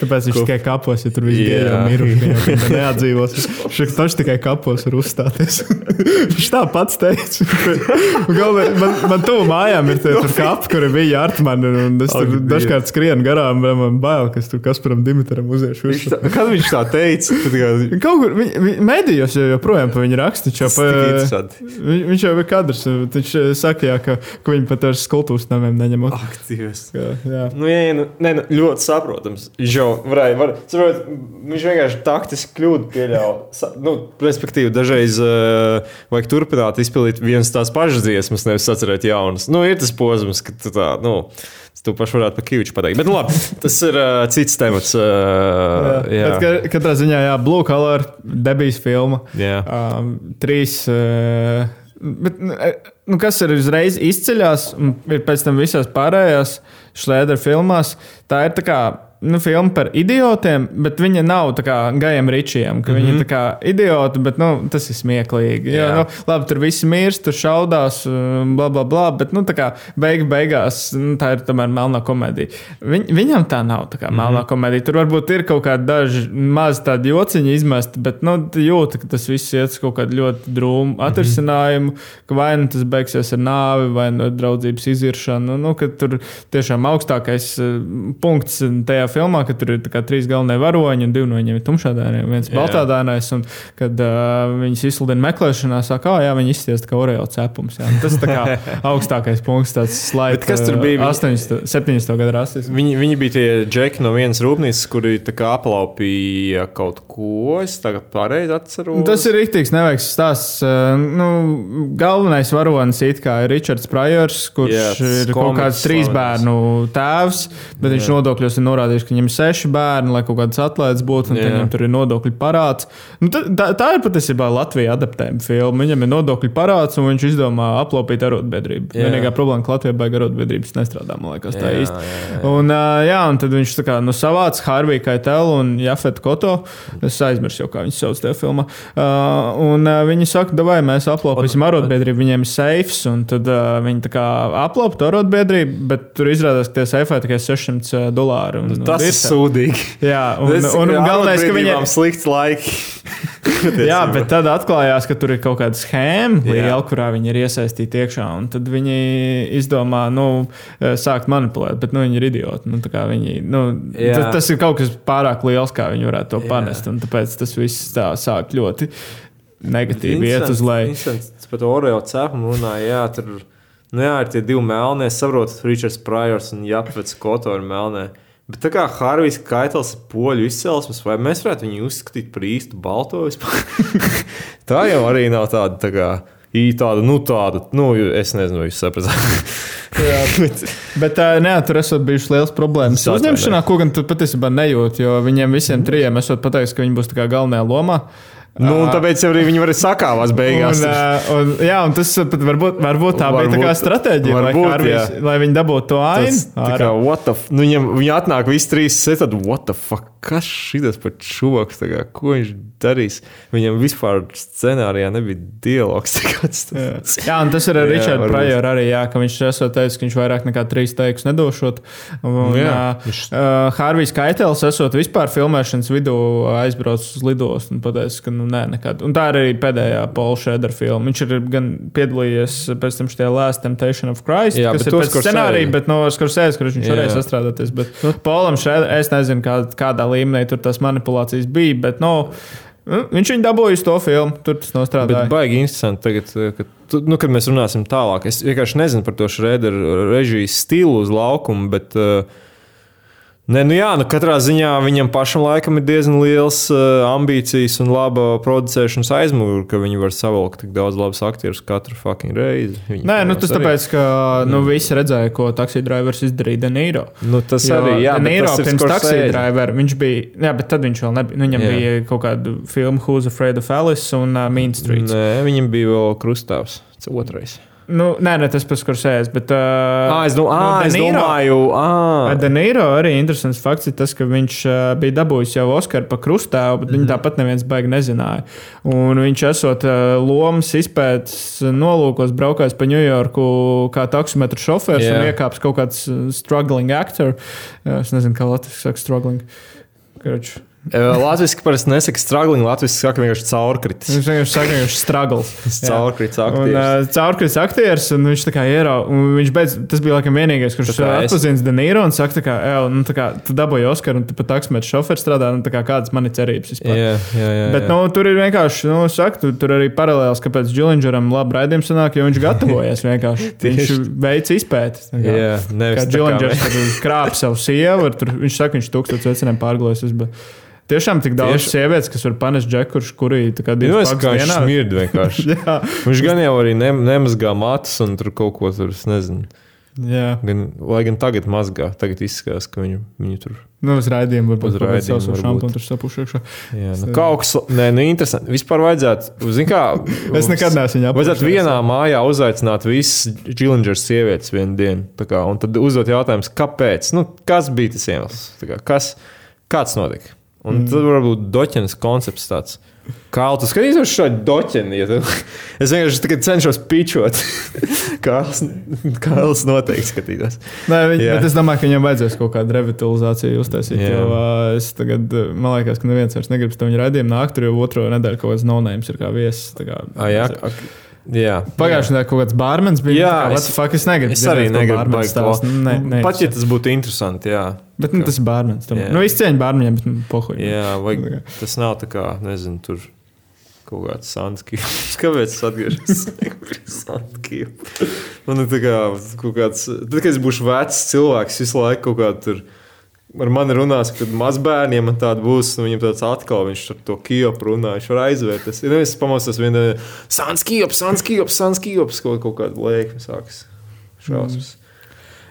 Tāpēc viņš Ko- tikai kapos, ja tur viss jau miruši, [LAUGHS] neatdzīvos. Viņš taču tikai kapos var uzstāties. [LAUGHS] viņš tā pats teica. [LAUGHS] Galvenais, man, man tuvu mājām ir tie kapi, kuri bija Artmani, es tur Ak, dažkārt skrienu garām, man bail, kas tur Kasparam Dimitram uziešu. Viņš tā, kad viņš tā teica, kā, Kaut kur vi- vi- mēdījos jau joprojām par viņu raksta. Viņš jau, pa, interesanti. vi- viņš jau bija kadrs. Viņš eh, saka, jā, ka, ka viņi pat ar skultūras namiem neņemot. aktīvs. Jā, jā. Nu, jā, nu, ne, nu, ļoti saprotams. Jau varēja, var, saprot, viņš vienkārši taktiski kļūdu pieļāva. Nu, respektīvi, dažreiz uh, vajag turpināt izpildīt vienas tās pašas dziesmas, nevis atcerēt jaunas. Nu, ir tas posms, ka tu tā, nu, tu pašu varētu par kīviču pateikt. Bet, nu, labi, tas ir uh, cits temats. Uh, jā, Bet ka- katrā ziņā, jā, Blue Color debijas filma. jā. Um, trīs. Uh, Bet, nu, e, nu, kas ir uzreiz izceļās, un ir pēc tam visās pārējās Šlēdera filmās, tā ir tā kā nu, filma par idiotiem, bet viņa nav tā kā gājiem ričiem, ka mm -hmm. viņi ir kā idioti, bet nu, tas ir smieklīgi. Jo, Jā. nu, labi, tur viss mirst, tur šaudās, um, bla, bla, bla, bet nu, kā beig, beigās nu, tā ir tomēr melnā komēdija. Viņ, viņam tā nav tā kā melnā mm -hmm. komēdija. Tur varbūt ir kaut kādi daži maz tādi jociņi izmesti, bet nu, jūti, ka tas viss iet uz kaut kādu ļoti drūmu atrisinājumu, ka vai nu tas beigsies ar nāvi, vai nu draudzības iziršanu. Nu, tur tiešām augstākais eh, punkts tajā filmā, ka tur ir kā, trīs galvenie varoņi, un divi no viņiem ir tumšādāini, viens baltādāinais. Un, kad uh, viņas izsludina meklēšanā, saka, ah, jā, viņi izties kā oreo cepums. Jā. Tas ir [LAUGHS] augstākais punkts, tāds slaids. Kas tur bija? 80, 70 gadu rasisms. Viņi, viņi bija tie džeki no vienas rūpnīcas, kuri aplaupīja kaut ko. Es tagad pareizi atceros. Tas ir rīktīgs, neveiks stāsts. Nu, galvenais varonis ir Ričards Prajors, kurš jā, ir kaut kāds trīs bērnu tēvs, bet jā. viņš nodokļos ir norādījis, ka viņam ir seši bērni, lai kaut kāds atlēts būtu, un viņam tur ir nodokļu parāds. Nu, tā, tā, tā ir patiesībā Latvija adaptējuma filma. Viņam ir nodokļu parāds, un viņš izdomā aplaupīt arotbiedrību. Vienīgā problēma, ka Latvijā baigta arotbiedrības nestrādā, man liekas, tā jā, īsti. Jā, jā. Un, jā, un tad viņš kā, nu, savāca Harviju Kaitelu un Jafetu Koto. Es aizmirsu jau, kā viņas sauc tajā filmā. Uh, un uh, viņi saka, vai mēs aplaupīsim arotbiedrību, viņiem ir seifs, un tad uh, viņi aplaupīja arotbiedrību, bet tur izrādās, ka tie seifai tikai 600 dolāri. Un, tas ir sūdīgi. Jā, un, un, un, galvenais, ka viņiem ir slikts laiks. [LAUGHS] Jā, bet tad atklājās, ka tur ir kaut kāda schēma liela, kurā viņi ir iesaistīti iekšā. Tad viņi izdomā, nu, sākt manipulēt, bet nu, viņi ir idioti. Nu, viņi, nu, tas, tas ir kaut kas pārāk liels, kā viņi varētu to panest. Tāpēc tas viss tā sāk ļoti negatīvi Vincent, iet uz leju. Vincents par Oreo cepumu runāja, jā, tur nu, jā, ir tie divi melnie, saprotat, Richards Pryor un Japvets Koto ir melnie. Bet tā kā Harvijs Kaitls ir poļu izcelsmes, vai mēs varētu viņu uzskatīt par īstu balto vispār? [LAUGHS] tā jau arī nav tāda, tā kā, tāda, nu, tāda, nu, es nezinu, vai jūs sapratāt. Jā, [LAUGHS] bet, bet nē, tur esot bijušas liels problēmas. Uzņemšanā, ko gan tu patiesībā nejūti, jo viņiem visiem trijiem esot pateicis, ka viņi būs galvenajā lomā. Nu, tāpēc arī viņi varēja sakāvās beigās. Un, un, jā, un tas pat varbūt, varbūt tā varbūt, bija tā stratēģija, varbūt, lai, Harvijs, lai viņi dabūtu to ainu. Kā, the, nu, viņam, viņi atnāk visi trīs, tad, what the fuck, kas šis par čūvaks, kā, ko viņš darīs? Viņam vispār scenārijā nebija dialogs. [LAUGHS] jā. un tas ir ar Richardu Prajoru arī, jā, ka viņš esot teicis, ka viņš vairāk nekā trīs teikus nedošot. Un, jā, viņš... uh, Harvijs Kaitels esot vispār filmēšanas vidū aizbraucis uz lidostu un pateicis, ka nu, nē, nekad. Un tā ir arī pēdējā Paula Šēdera filma. Viņš ir gan piedalījies pēc tam šajā Last Temptation of Christ, Jā, kas ir pēc scenārija, bet no Skorsēs, kurš viņš varēja sastrādāties. Bet nu, Paulam Šēderam, es nezinu, kā, kādā līmenī tur tās manipulācijas bija, bet no. Nu, viņš viņu dabūja uz to filmu, tur tas nostrādāja. Bet baigi interesanti, tagad, kad, tu, nu, kad mēs runāsim tālāk. Es vienkārši nezinu par to Šrēderu režijas stilu uz laukumu, bet uh, Nē, nu jā, nu katrā ziņā viņam pašam laikam ir diezgan liels uh, ambīcijas un laba producēšanas aizmugure, ka viņi var savilkt tik daudz labus aktierus katru fucking reizi. Viņi Nē, nu tas arī. tāpēc, ka nu, visi redzēja, ko taksija drivers izdarīja Denīro. Nu, tas jo arī, jā, Denīro pirms taksija drivera, viņš bija, jā, bet tad viņš vēl nebija, nu, viņam jā. bija kaut kāda filma Who's Afraid of Alice un uh, Mean Streets. Nē, viņam bija vēl Krustāvs, otrais. Nu, nē, ne tas pats, kurš sēž. Bet, uh, à, es, do, à, es domāju, ka Danīro arī interesants fakts ir tas, ka viņš uh, bija dabūjis jau Oskaru par krustēvu, bet mm -hmm. viņu tāpat neviens baigi nezināja. Un viņš esot uh, lomas izpētes nolūkos, braukājis pa Ņujorku kā taksometru šofērs yeah. un iekāps kaut kāds struggling actor. Es nezinu, kā Latvijas saka struggling. Karuč. Latvijas parasti nesaka struggling, Latvijas saka vienkārši caurkritis. Viņš vienkārši saka, viņš struggles. [LAUGHS] caurkritis aktieris. Un, uh, caurkritis aktieris, un viņš tā kā ierauga, un viņš beidz, tas bija laikam vienīgais, kurš atpazins Denīru un saka, tā kā, ej, nu tā kā, tu dabūji Oskaru, un tu pat taksmēt šoferis strādā, nu tā kā kādas man ir cerības vispār. Jā, jā, jā. Bet, nu, tur ir vienkārši, nu, saka, tu, tur arī paralēls, kāpēc Džilingeram labi raidījums sanāk, jo viņš [LAUGHS] gatavojas vienkārši. viņš veic izpēti. Jā, nevis. Kā Džilingers krāp savu sievu, tur viņš saka, viņš tūkstotis vecinēm pārglojas. Tiešām tik daudz Tieši... sievietes, kas var panest džekurus, kurī tā kā divas nu, kā vienā smird vienkārši. [LAUGHS] Viņš gan jau arī ne, nemazgā matus un tur kaut ko tur, es nezinu. Jā. Gan, lai gan tagad mazgā, tagad izskatās, ka viņu, viņu tur. Nu, uz rādījuma varbūt tādu savu šampūnu tur sapušiekšā. Jā, nu, kaut kas, nē, nu, interesanti. Vispār vajadzētu, zin kā. [LAUGHS] es nekad neesmu viņu apgādājis. Vajadzētu vienā mājā uzaicināt visas Džilingers sievietes vienu dienu. Kā, un tad uzdot jautājumus, kāpēc? Nu, kas bija tas iemesls? Kā, kas, kāds notika? Un mm. tad varbūt doķenes koncepts tāds. Kā tu skaties uz šo doķeni? Ja tu... Es vienkārši cenšos pičot. [LAUGHS] Kāls noteikti skatītos. Nē, bet es domāju, ka viņam vajadzēs kaut kādu revitalizāciju uztaisīt. Jā. Jo es tagad, man liekas, ka neviens vairs negrib to viņa raidījumu nākt, tur jau otro nedēļu kaut kāds nonēms ir kā viesis. Kā, A, jā, Jā, Pagājušajā gadā kaut kāds bārmenis bija. Jā, Jā, es- es, fuck, es negribu. Es arī negribu to. Ne, ne, Pat ja tas būtu interesanti, jā. Bet nu, tas ir bārmenis. Nu, viss cieņa bārmeņiem, bet nu, pohuļ. Jā, vai tas nav tā kā, nezinu, tur kaut kāds sanskrips. [LAUGHS] Kāpēc es atgriežos [LAUGHS] pie sanskripa? Man ir tā kā kaut kāds, tad, kad es būšu vecs cilvēks, visu laiku kaut kā tur. Ar mani runās, kad mazbērniem man tāda būs, un viņam tāds atkal, viņš ar to kīpu runā, viņš var aizvērties. Ja es pamostos vienā sanskrips, sanskrips, sanskrips, kaut, kaut kāda lēkme sākas. Šausmas.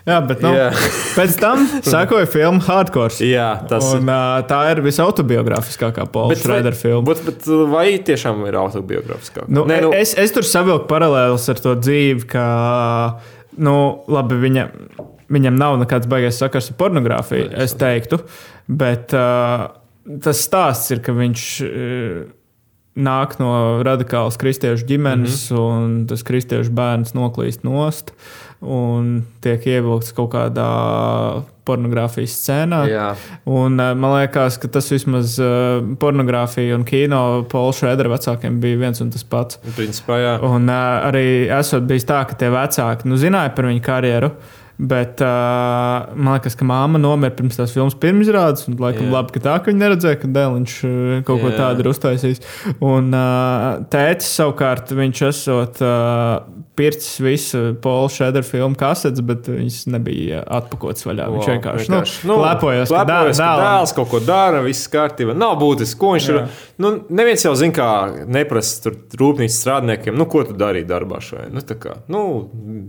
Jā, bet nu, Jā. [LAUGHS] pēc tam sekoja filma Hardcore. Jā, tas. Un, uh, tā ir visautobiogrāfiskākā Paula Schrader filma. Bet, bet vai tiešām ir autobiogrāfiskā? Nu, Nē, nu, es, es tur savilku paralēlus ar to dzīvi, ka nu, labi, viņa, viņam nav nekāds baigais sakars ar pornogrāfiju, es teiktu. Bet uh, tas stāsts ir, ka viņš. Uh, Nāk no radikālas kristiešu ģimenes, mm -hmm. un tas kristiešu bērns noklīst nost un tiek ievilkts kaut kādā pornogrāfijas scēnā. Jā. Un, uh, man liekas, ka tas vismaz uh, pornogrāfija un kino Paula Šrēdera vecākiem bija viens un tas pats. principā, jā. Un uh, arī esot bijis tā, ka tie vecāki nu, zināja par viņu karjeru. Bet uh, man liekas, ka māma nomira pirms tās filmas pirmizrādes. Un, laikam, Jā. labi, ka tā, ka viņa neredzēja, ka dēliņš kaut ko Jā. tādu ir uztaisījis. Un uh, tētis savukārt, viņš esot uh, pircis visu Paula Šēdera filmu kasetes, bet viņas nebija atpakotas vaļā. Wow, viņš vienkārši, vienkārši nu, lepojas, ka dē- lepojas, ka dēls kaut ko dara, viss kārtībā. Nav būtiski, ko viņš ir. Nu, neviens jau zina, kā neprasa rūpnīcas strādniekiem, nu, ko tu darīji darbā šajā. Nu, tā kā, nu,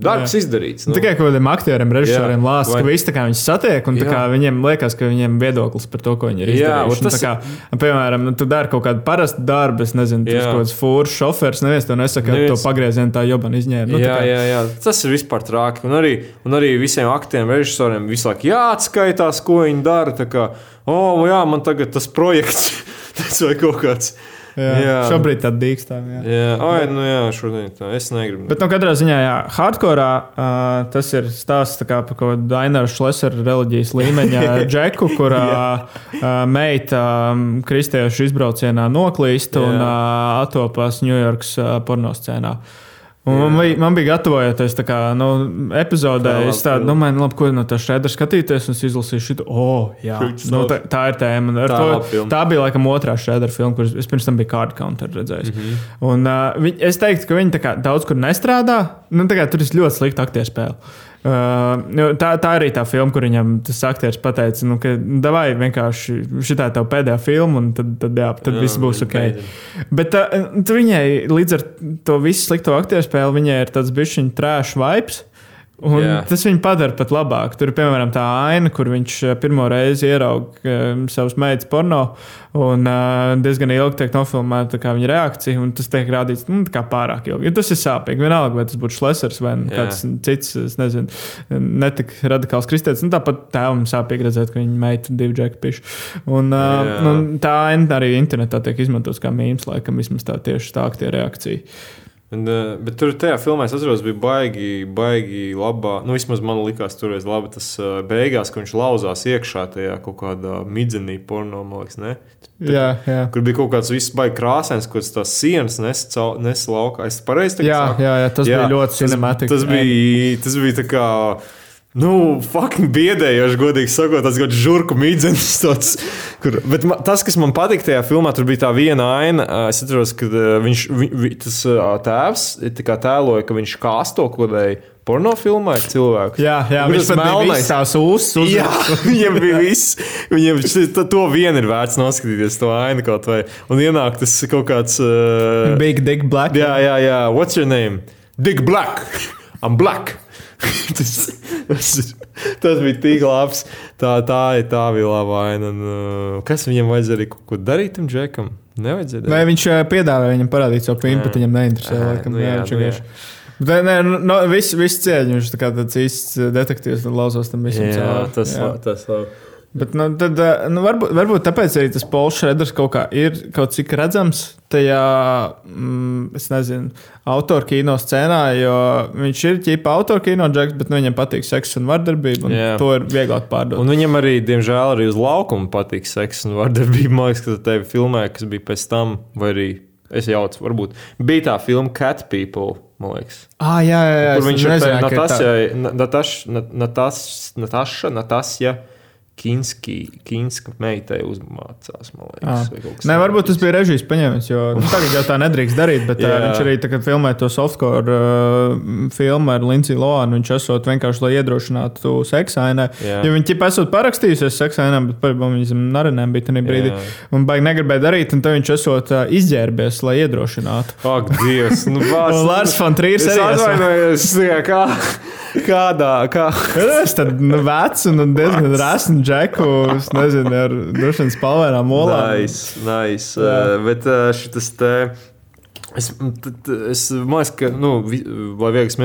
darbs izdarīts. Nu. Tikai kaut kādiem aktieriem, režisoriem Jā, lāsta, ka vai- visi kā viņus satiek, un tā Jā. kā viņiem liekas, ka viņiem viedoklis par to, ko viņi ir Jā, izdarījuši. Un tas tā Kā, piemēram, nu, tu dari kaut kādu parastu darbu, es nezinu, tas Jā. kaut kāds fūrs, šofers, neviens to nesaka, ka Neviens. to pagriezienu tā jobana izņēma. Nu, jā, kā- jā, jā, tas ir vispār traki. Un arī, un arī visiem aktieriem, režisoriem visu laiku jāatskaitās, ko viņi dara. Tā kā, oh, jā, man tagad tas projekts, [LAUGHS] tas vai kaut kāds. Jā, jā. Šobrīd tā dīkstām. Jā. Jā, ai, nu jā, šodien tā. Es negribu. Bet, nu, katrā ziņā, jā, hardcore uh, tas ir stāsts tā kā par kaut kādu Daināru Šlesera reliģijas līmeņa [LAUGHS] džeku, kurā uh, meita um, kristiešu izbraucienā noklīst un uh, atopās Ņujorkas uh, pornoscēnā. Un man, man bija gatavojoties tā kā, nu, epizodē, Tā, es tādu domāju, nu, labi, ko no tā šāda skatīties, un es izlasīju šo, oh, Šit nu, tā, tā ir tēma. Tā to-. Tā bija laikam otrā šāda filma, kuras es pirms tam biju Card Counter redzējis. Mm. -hmm. Un, uh, viņ, es teiktu, ka viņi kā daudz kur nestrādā. Nu, tā kā tur ir ļoti slikta aktieru spēle. Uh, tā, tā arī tā filma, kur viņam tas aktieris pateica, nu, ka vai vienkārši šī ir tava pēdējā filma, un tad, tad, jā, tad jā, viss būs ok. beidzam. Bet uh, viņai līdz ar to visu slikto aktieru spēli, viņai ir tāds bišķiņu trāšu vibes. Un Jā. tas viņu padara pat labāk. Tur ir piemēram tā aina, kur viņš eh, pirmo reizi ieraudzīja um, savus meitas porno. Un uh, diezgan ilgi tiek nofilmēta viņa reakcija. Un tas tiek rādīts nu, pārāk ilgi. Jo tas ir sāpīgi. Vienalga, vai tas būtu Šlesers vai nu Jā. kāds cits, nezinu, netik radikāls kristietis. Nu, tāpat tēvam sāpīgi redzēt, ka viņa meita ir divi džeki piši. Un, uh, Jā. un tā aina arī internetā tiek izmantots kā mīmīms, laikam vismaz tā tieši tā aktiera reakcija. Un, uh, bet tur tajā filmā es atceros, bija baigi, baigi labā. Nu, vismaz man likās, tur bija labi tas uh, beigās, ka viņš lauzās iekšā tajā kaut kādā midzenī porno, man liekas, ne? Jā, jā. Kur bija kaut kāds viss baigi krāsains, kaut kāds tās sienas nes, cau- nes laukā. Es pareizi tagad Jā, jā, jā, tas bija ļoti cinematiski. Tas, tas, bija, tas bija tā kā. Nu, fucking biedējoši, godīgi sakot, tas bija žurku mīdzenis. Tāds, kur, bet ma, tas, kas man patika tajā filmā, tur bija tā viena aina. Es atceros, ka viņš, vi, tas tēvs kā tēloja, ka viņš kāsto kodēja pornofilmā cilvēku. Jā, jā viņš bija melnais- tās uzas. uz- Jā, [LAUGHS] viņam bija viss. Viņam to vien ir vērts noskatīties, to ainu kaut vai. Un ienāk tas kaut kāds. Uh, Big Dick Black. jā, jā, jā. What's your name? Dick Black. I'm black. [LAUGHS] tas, tas, ir- tas bija tik labs. Tā, tā, ir- tā bija laba aina. Un, uh, kas viņam vajadzēja arī kaut ko darīt tam džekam? Nevajadzēja. Vai viņš eh, piedāvāja viņam parādīt savu pimpu, bet viņam neinteresē. Ā, Laikam, nu jā, jā, viņš nu vienkārši. Bet, nē, nu, no, viss, viss cieņa. Viņš tā kā tāds īsts eh, detektīvs un lauzos tam visam. jā, cauri. tas, Jā. tas labi. Bet, nu, tad, eh, nu, varbūt, varbūt tāpēc arī tas Pols Šreders kaut kā ir kaut cik redzams tajā, mm, es nezinu, autora kino scēnā, jo viņš ir ķipa autora kino džeks, bet nu, viņam patīk seks un vardarbība, un Jā. to ir vieglāk pārdot. Un viņam arī, diemžēl, arī uz laukuma patīk seks un vardarbība. Man liekas, ka tevi filmē, kas bija pēc tam, vai arī Es jaucu, varbūt bija tā filma Cat People. Ah, jā, jā, jā. Kur viņš ir Natasja, Natasja, Natasja, Kinski, Kinska meitai uzmācās. Liekas. Nē, varbūt tas bija režijas paņēmis, jo nu, tagad jau tā nedrīkst darīt. Bet uh, viņš arī tagad filmē to softcore uh, filmu ar Lindsay Lohan. Viņš esot vienkārši, lai iedrošinātu seksainē. Jo viņi ķip esot parakstījusies seksainē, bet par viņam narinēm bija tajā brīdī. Jā. Un baigi negribēja darīt, un tad viņš esot uh, izģērbies, lai iedrošinātu. Ak, Dievs! Nu, [LAUGHS] un Lārs Fontrīrs arī. Es atvainojos, kā. Kādā? Kā? es tam nu, vecu un diezgan resnu džeku, nezinu, ar droši vien spalvainām olām. Nice, nice. Uh, bet uh, šis te. Es, es domāju, ka, nu, lai viegas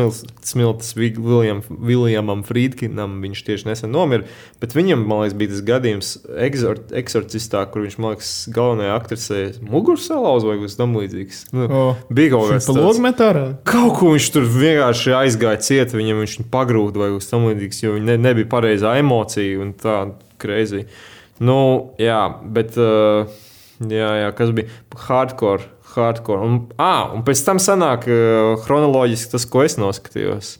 smilts Viljam, Viljamam Friedkinam, viņš tieši nesen nomira, bet viņam, man liekas, bija tas gadījums exort, eksorcistā, kur viņš, man liekas, galvenajā aktrisē muguru salauz vai kas tam līdzīgs. Nu, oh, bija kaut kas tāds. Kaut ko viņš tur vienkārši aizgāja ciet, viņam viņš pagrūda vai kas tam līdzīgs, jo ne, nebija pareizā emocija un tā kreizī. Nu, jā, bet, uh, jā, jā, kas bija hardcore hardcore. Un, ah, un pēc tam sanāk uh, chronoloģiski tas, ko es noskatījos.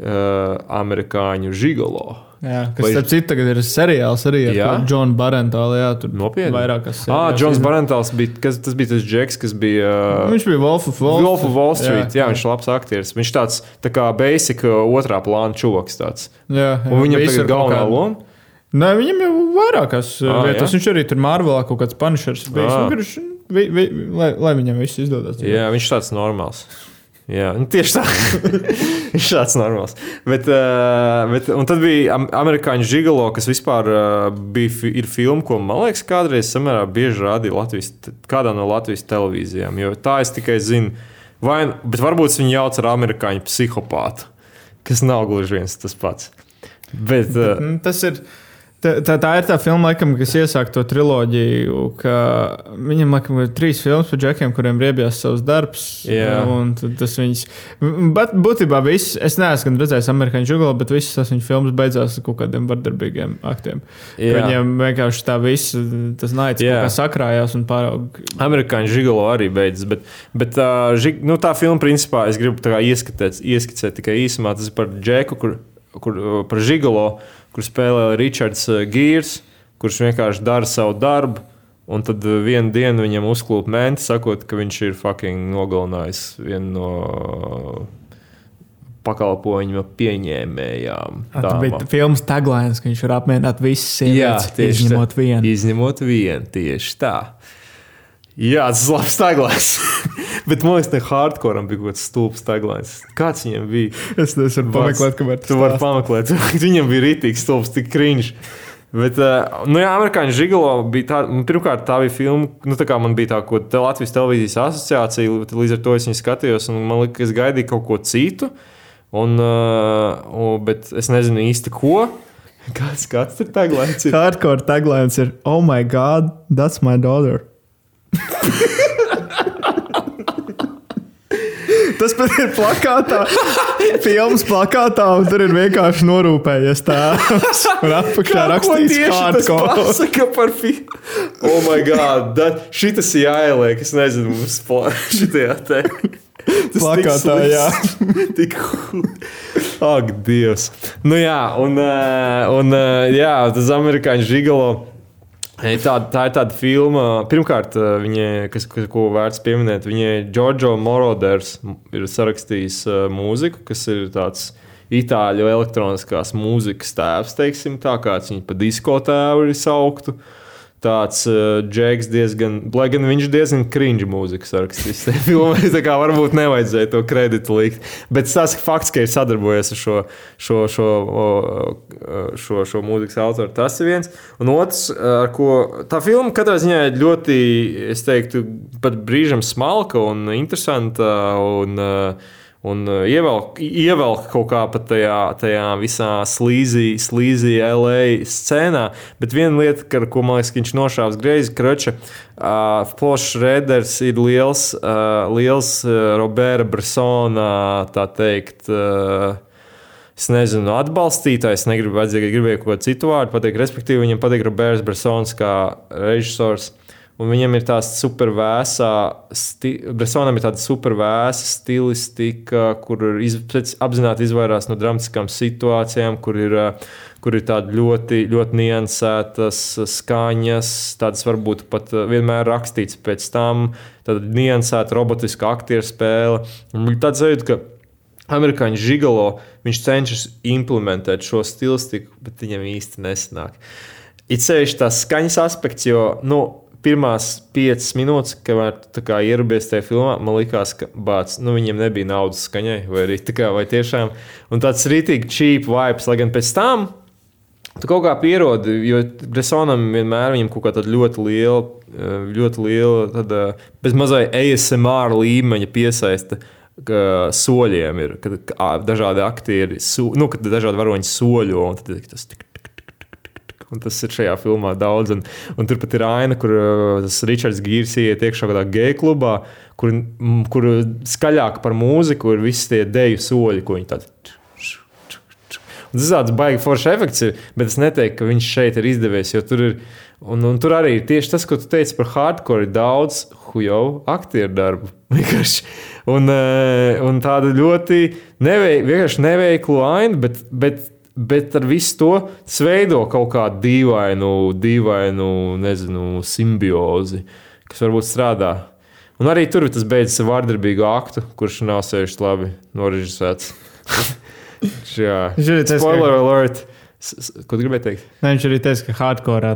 Uh, amerikāņu žigolo. Jā, kas, Vai... starp citu, tagad ir seriāls arī ar Džonu Barentālu. Jā, tur nopietni. Vairākas. Ah, Džons Barentāls bija, kas, tas bija tas džeks, kas bija. Uh, viņš bija Wolf of Wall, Wolf of Wall Street. Jā, jā, jā, viņš ir labs aktieris. Viņš tāds tā kā basic otrā plāna čūks. Tāds. Jā, jā, un viņam tagad galvenā loma. Nē, viņam jau vairākās ah, vietās. Jā? Viņš arī tur Marvelā kaut kāds panišers bija. Ah. Viņš vi, vi, lai, lai viņam viss izdodas. Jā, viņš tāds normāls. Jā, nu, tieši tā. [LAUGHS] viņš ir tāds normāls. Bet, uh, bet, un tad bija amerikāņu žigalo, kas vispār uh, bija ir filma, ko man liekas, kādreiz samērā bieži rādīja Latvijas, kādā no Latvijas televīzijām. Jo tā es tikai zinu, vai, bet varbūt viņi jauc ar amerikāņu psihopātu, kas nav gluži viens tas pats. Bet, uh, bet, tas ir. Tā, tā, tā ir tā filma, laikam, kas iesāk to triloģiju. Viņam laikam, ir trīs filmas par džekiem, kuriem riebjās savs darbs. Tas viņas, bet būtībā viss, es neesmu redzējis amerikāņu žugulu, bet visas tās viņa filmas beidzās ar kaut kādiem vardarbīgiem aktiem. Viņiem vienkārši tā viss, tas naids sakrājās un pārāk. Amerikāņu žugulu arī beidzas, bet, bet uh, žig, nu, tā filma, principā, es gribu ieskicēt, tikai īsumā, tas ir par džeku, kur, kur par žigulu kur spēlē Ričards eh, Gīrs, kurš vienkārši dara savu darbu. Un tad eh, vienā dienā viņam uzklūp menti, sakot, ka viņš ir fucking nogalinājis vienu no pakalpojumu pieņēmējām. Tā bija filmas taglainas, ka viņš var apmierināt visas sievietes, izņemot vienu. Izņemot vienu, tieši tā. Jā, tas ir labs taglais. [LAUGHS] Bet man liekas, ne hardcore bija kaut kāds stulbs taglais. Kāds viņam bija? Es nevaru pameklēt, kamēr tu vari pameklēt. [LAUGHS] viņam bija rītīgs stulbs, tik krīņš. Bet, uh, nu, jā, amerikāņu žigalo bija tā, nu, pirmkārt, tā bija filma, nu, tā kā man bija tā, ko te Latvijas televīzijas asociācija, līdz ar to es viņu skatījos, un man liekas, es gaidīju kaut ko citu, un, uh, bet es nezinu īsti ko. [LAUGHS] Kāds, kāds ir taglines? Hardcore taglines ir Oh my god, that's my daughter. [LAUGHS] Tas pat ir plakātā, filmas plakātā, un tur ir vienkārši norūpējies tēls. Un apakšā rakstīts, kāda pasaka par filmu. Oh, my God! That, šitas jāieliek, es nezinu, mums šitajā te. Tas plakātā, jā. [LAUGHS] Tik Ak, Dievs. Nu jā, un, eh, un eh, jā, tas amerikāņu žigalo. Tā, tā ir tāda filma, pirmkārt, viņa, kas, ko vērts pieminēt, viņa Giorgio Moroders ir sarakstījis uh, mūziku, kas ir tāds itāļu elektroniskās mūzikas tēvs, teiksim, tā kāds viņa pa disko tēvu ir sauktu. Tāds uh, džeks, diezgan, lai gan viņš diezgan cringe mūzikas rakstījis. [LAUGHS] tā kā varbūt nevajadzēja to kreditu likt. Bet tas fakts, ka ir sadarbojies ar šo, šo, šo, šo, šo mūzikas autoru, tas ir viens. Un otrs, ar ko tā filma katrā ziņā ir ļoti, es teiktu, pat brīžam smalka un interesanta. Un, uh, un uh, ievelk, ievelk kaut kā pat tajā, tajā visā slīzī, slīzī LA scēnā. Bet viena lieta, ar ko man liekas, viņš nošāvis greizi, kroča, uh, Flošs Reders ir liels, uh, liels uh, Roberta Bresona, tā teikt. Uh, Es nezinu, atbalstītājs, negribu vajadzīgi, gribēju kaut ko citu vārdu pateikt. Respektīvi, viņam patīk Roberts Bresons kā režisors. Un viņam ir tāda supervēsā. Bresonam ir tāda supervēsa stilistika, kur iz... apzināti izvairās no dramatiskām situācijām, kur ir, kur ir tādas ļoti, ļoti niansētas skaņas, tādas varbūt pat vienmēr rakstīts pēc tam, tāda niansēta robotiska aktieru spēle. Tāds sajūta, ka amerikāņu žigalo viņš cenšas implementēt šo stilistiku, bet viņam īsti nesanāk. It sevišķi tas skaņas aspekts, jo nu, pirmās piecas minūtes, kad kā ierobies tajā filmā, man liekas, ka bāc, nu, viņiem nebija naudas skaņai, vai arī tā kā vai tiešām. Un tāds rītīgi cheap vibes, lai gan pēc tam. Tu kaut kā pierodi, jo Bresonam vienmēr ir kaut kāda ļoti liela, ļoti liela, tāda bez mazai ASMR līmeņa piesaista soļiem ir, kad dažādi aktieri, nu, kad dažādi varoņi soļo, un tad tas tik. Un tas ir šajā filmā daudz. Un, un tur pat ir aina, kur tas Ričards Gīrs iet iekšā kādā geju klubā, kur, kur skaļāk par mūziku ir visi tie deju soļi, ko viņi tādi. Tas ir tāds baigi foršs efekts, bet es neteiktu, ka viņš šeit ir izdevies, tur ir. Un, un tur arī ir tieši tas, ko tu teici par hardcore, ir daudz hujo aktieru darbu. [LAUGHS] Un, eh, un tāda ļoti nevei, neveiklu ainu, bet, bet, bet ar visu to veido kaut kādu dīvainu, dīvainu nezinu, simbiozi, kas varbūt strādā. Un arī tur tas beidzas ar vārdarbīgu aktu, kurš nav sevišķi labi norežisēts. [LAUGHS] Jā, spoiler alert! Ko tu gribēji teikt? Ne, viņš arī teica, ka hardcore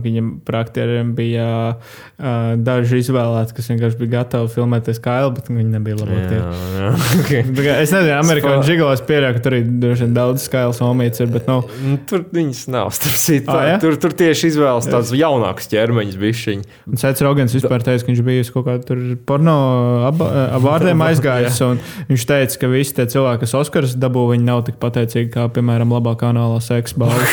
viņam par aktieriem bija uh, daži izvēlēti, kas vienkārši bija gatavi filmēties kā Elba, bet viņi nebija labākie. [LAUGHS] okay. es nezinu, amerikāņu žigalos pieļauju, ka tur ir daudz skailas omīts, bet nu, no... tur viņas nav. Starp, ah, ja? tur, tur tieši izvēlas tādus jaunākus ķermeņus bišķiņi. Sēts Rogans vispār teica, ka viņš bija uz kaut kādu tur porno avārdiem [LAUGHS] aizgājis, un viņš teica, ka visi tie cilvēki, kas Oskars dabū, viņi nav tik pateicīgi kā, piemēram, labākā kanāla profesionālā seksa balvas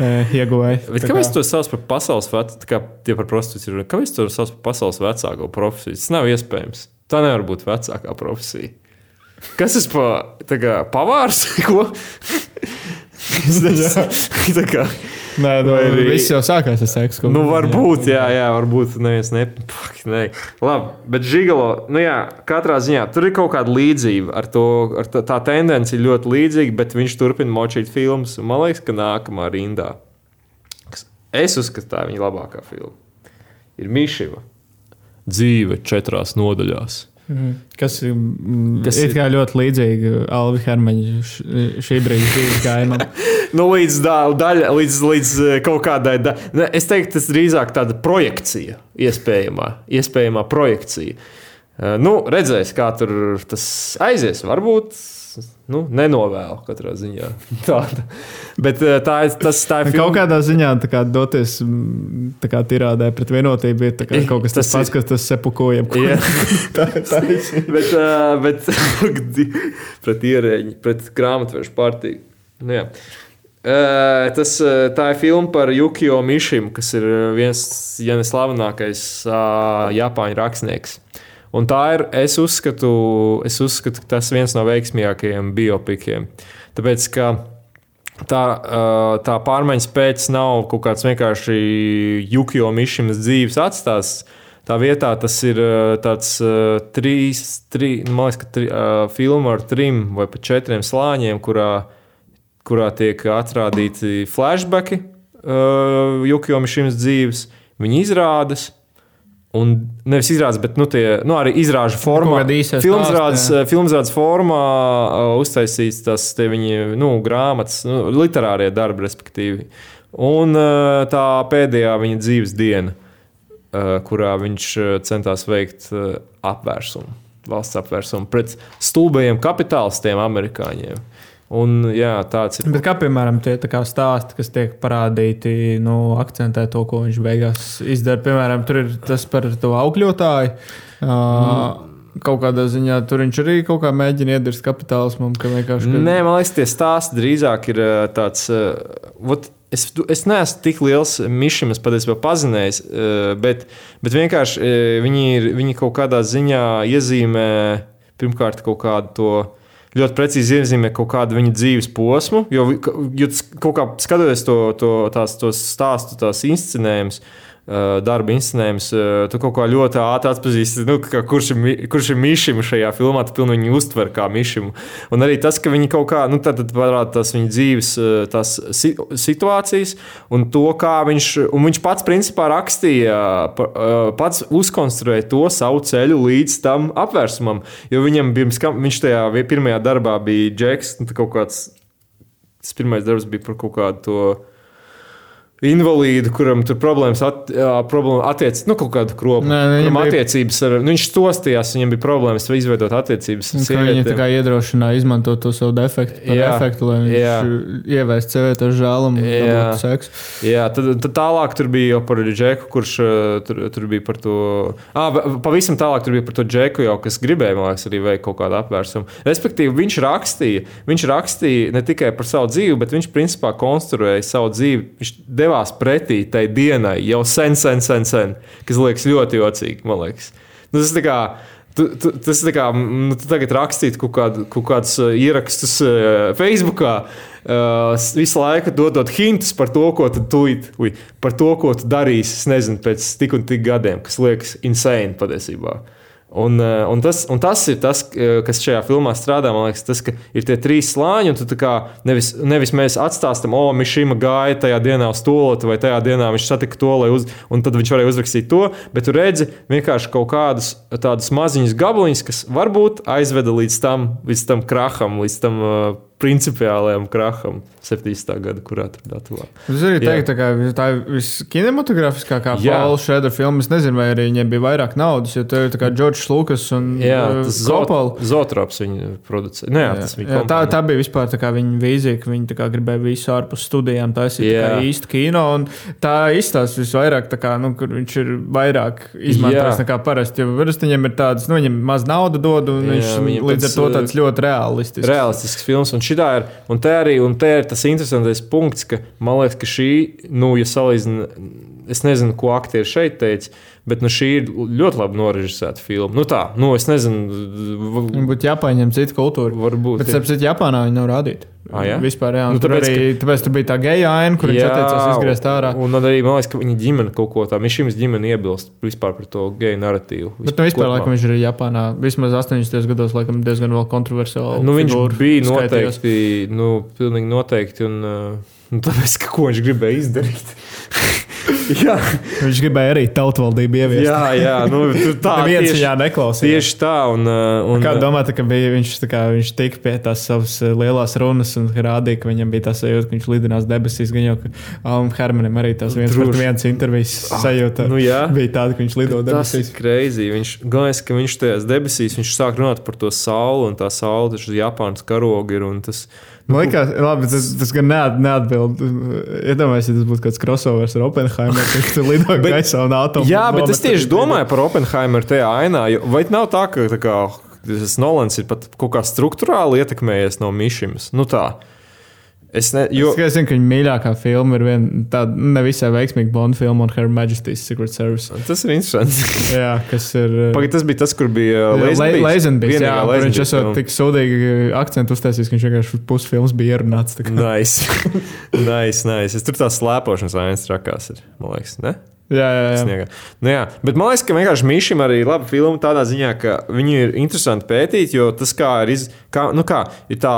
uh, ieguvēja. [LAUGHS] Kāpēc tu sauc par pasaules vecāku, kā tie par prostitūciju? Kāpēc tu sauc par pasaules vecāko profesiju? Tas nav iespējams. Tā nevar būt vecākā profesija. Kas tas par pavārs? Ko? tā kā. [LAUGHS] [LAUGHS] Nē, nu, arī... viss jau sākās ar seksu. Nu, varbūt, jā, jā, varbūt neviens ne. Pak, ne. Labi, bet žigalo, nu jā, katrā ziņā tur ir kaut kāda līdzība ar to. Ar tā, tā tendence ir ļoti līdzīga, bet viņš turpina močīt filmas. Man liekas, ka nākamā rindā. Es uzskatu, tā ir viņa labākā filma. Ir Mišiva. Dzīve četrās nodaļās. Mhm. Kas, mm, kas ir ļoti līdzīga Alvi Hermaņa šī brīža dzīves gājumam. [LAUGHS] nu, līdz, daļa, līdz, līdz eh, kaut kādai daļai. Es teiktu, tas drīzāk tāda projekcija, iespējamā, iespējamā projekcija. Eh, nu, redzēs, kā tur tas aizies. Varbūt nu, nenovēlu katrā ziņā. [LAUGHS] Tāda. Bet eh, tā ir tas, tā ir. Kaut kādā ziņā kā, doties kā, tirādē pret vienotību ir kā, kaut kas tas, pats, kas tas sepukoja. [LAUGHS] tā, tā ir. [LAUGHS] bet, uh, bet pret ierēģi, pret grāmatvežu partiju. Nu, jā. Uh, tas, tā ir filma par Jukio Mišim, kas ir viens ja ne slavenākais uh, Japāņu rakstnieks. Un tā ir, es uzskatu, es uzskatu, ka tas viens no veiksmīgākajiem biopikiem. Tāpēc, ka tā, tā pārmaiņas pēc nav kaut kāds vienkārši Jukio Mišims dzīves atstāsts. Tā vietā tas ir tāds trīs, trī, nu, man liekas, ka tri, filma ar trim vai pat četriem slāņiem, kurā, kurā tiek atrādīti flashbacki Jukio Mišims dzīves. Viņi izrādās, Un nevis izrādes, bet nu, tie, nu, arī izrāžu formā. Filmrādes, filmrādes formā uh, uztaisīts tas viņa nu, grāmatas, nu, literārie darbi, respektīvi. Un uh, tā pēdējā viņa dzīves diena, kurā viņš centās veikt apvērsumu, valsts apvērsumu pret stulbajiem kapitālistiem, amerikāņiem. Un, jā, tāds ir. Bet kā piemēram tie stāsti, kas tiek parādīti, nu, akcentē to, ko viņš beigās izdara. Piemēram, tur ir tas par to augļotāju. Mm. Kaut kādā ziņā tur viņš arī kaut kā mēģina iedirst kapitālismam. Ka vienkārši, ka... Nē, man liekas, tie stāsti drīzāk ir tāds. Ot, Es, es neesmu tik liels mišs, es patiesībā pazinēju, bet, bet vienkārši viņi, ir, viņi kaut kādā ziņā iezīmē pirmkārt kaut kādu to ļoti precīzi iezīmē kaut kādu viņa dzīves posmu. Jo, jo kaut kā skatoties to, to, tās, tos stāstu, tās inscenējumus, darba inscenējums, uh, tu kaut kā ļoti ātri atpazīsti, nu, kurš, ir, kurš ir Mišim šajā filmā. Tu pilnīgi viņu uztver kā Mišim. Un arī tas, ka viņi kaut kā, nu, tad parāda tās viņa dzīves uh, tās si situācijas un to, kā viņš, un viņš pats principā rakstīja, pa- pats uzkonstruēja to savu ceļu līdz tam apvērsumam. Jo viņam bija, skam- viņš tajā pirmajā darbā bija Džeks, nu, kaut kāds, tas pirmais darbs bija par kaut kādu to invalīdu, kuram tur problēmas at, jā, problēma attiec, nu, kaut kādu kropu. Nē, viņam bija- attiecības ar, nu, viņš stostījās, viņam bija problēmas izveidot attiecības Viņi tā kā iedrošināja izmantot to savu defektu, Jā. efektu, lai Jā. viņš ieviestu sievieti ar žēlumu Jā. dabūtu seksu. Jā, tad, tad tālāk tur bija jau par Džeku, kurš tur, tur bija par to. Ah, pavisam tālāk tur bija par to Džeku, jau, kas gribēja, man liekas, arī veikt kaut kādu apvērsumu. Respektīvi, viņš rakstīja, viņš rakstīja ne tikai par savu dzīvi, bet viņš principā konstruēja savu dzīvi. Devās pretī tai dienai jau sen, sen, sen, sen kas liekas ļoti jocīgi. liekas. Nu, tas ir kā. Tu, tu, tas ir kā nu, tu tagad rakstīt kaut, kādu, kaut kādus uh, ierakstus uh, Facebook, uh, visu laiku dodot hintus par to, ko tu, ui, par to, ko tu darīsi, es nezinu, pēc tik un tik gadiem, kas liekas insane patiesībā. Uh, un, tas, un tas ir tas, uh, kas šajā filmā strādā. Man liekas, tas ir tie trīs slāņi. un tu kā Nevis, nevis mēs atstāstam, o, viņš šim gāja tajā dienā uz toloti, vai tajā dienā viņš satika to, uz, un tad viņš varēja uzrakstīt to. Bet tu redzi vienkārši kaut kādus tādus maziņus gabaliņus, kas varbūt aizveda līdz tam, līdz tam kraham, līdz tam uh, principiālajam kraham 70. gada, kurā tur datulā. Es arī Jā. teiktu, ka tā ir viskinematografiskākā Jā. Paula Šrēdera filma. Es nezinu, vai arī viņiem bija vairāk naudas, jo tur ir tā kā Džordžs Lukas un Jā, uh, Coppola. Zotrops viņa producēja. Nē, jā, viņa Jā, tā, tā bija vispār tā viņa vīzija, ka viņi gribēja visu ārpus studijām taisīt Jā. īstu kino. un Tā izstāsta visvairāk, kā, nu, kur viņš ir vairāk izmantojis Jā. nekā parasti. Jo parasti viņam ir tāds, nu, viņam maz naudas dod, un Jā, viņš līdz ar to uh, tāds ļoti realistisks. realistisks filmas. Un, šitā ir, un, te arī, un te ir tas interesantais punkts, ka man liekas, ka šī, nu, ja salīdzina, es nezinu, ko aktieri šeit teica, bet nu, šī ir ļoti labi norežisēta filma. Nu, tā, nu, es nezinu, būtu jāpaņem cita kultūra. varbūt. Bet, starp citu, Japānā viņi nav rādīti. Ah, jā? Vispār, jā. Nu, tur tāpēc, arī tāpēc, tur bija tā geja aina, kur viņš atteicās izgriezt ārā. Un, arī man liekas, ka viņa ģimene kaut ko tādu, šim ģimene iebilst vispār par to geju narratīvu. Bet nu, vispār, laikam, viņš ir Japānā. Vismaz 80. gados, laikam, diezgan vēl kontroversiāli. Nu, viņš bija noteikti, nu, pilnīgi noteikti. Un, uh, nu, tāpēc, ka, ko viņš gribēja izdarīt. [LAUGHS] jā, Viņš gribēja arī tautvaldību ieviest. jā, jā nu, [LAUGHS] tā Neviens tieši, viņā neklausījās. tieši tā. Un, uh, un, Kā domājat, ka bija, viņš, kā, viņš tika pie tās savas eh, lielās runas un rādīja, ka viņam bija tas sajūta, ka viņš lidinās debesīs. Gan jau, ka Alam Hermanim arī tas viens Droši. pret viens intervijas sajūta nu jā. bija tāda, ka viņš lido Tas ir debesīs. greizi. Viņš galvenais, ka viņš tajās debesīs viņš sāk runāt par to sauli, un tā saule taču uz Japānas karoga ir. un Tas, Man liekas, labi, tas, tas gan neat, neatbild. Iedomājieties, ja tas būtu kāds crossovers ar Oppenheimer, kurš tur lido [LAUGHS] gaisā un atomu. Jā, bet es tieši domāju par Oppenheimeru tajā ainā. Vai nav tā, ka tā kā, tas Nolans ir pat kaut kā struktūrāli ietekmējies no Mišimas? Nu tā. Es ne, jo, Es tikai zinu, ka viņa mīļākā filma ir viena tāda nevisai veiksmīga Bonda filma un Her Majesty's Secret Service. tas ir interesanti. [LAUGHS] Jā, kas ir. Pagaid, tas bija tas, kur bija. Leizenbīs, jā, Vienīgā kur viņš esot tik sūdīgi akcentu uztaisījis, ka viņš vienkārši pusfilms bija ierunāts. Nice. [LAUGHS] nice, nice. Es tur tās slēpošanas ainas trakās ir, man liekas, ne? Jā, jā, jā. Sniegā. Nu, jā, bet man liekas, ka vienkārši Mīšam arī ir laba filma tādā ziņā, ka viņu ir interesanti pētīt, jo tas kā ir, iz, kā, nu kā, ir tā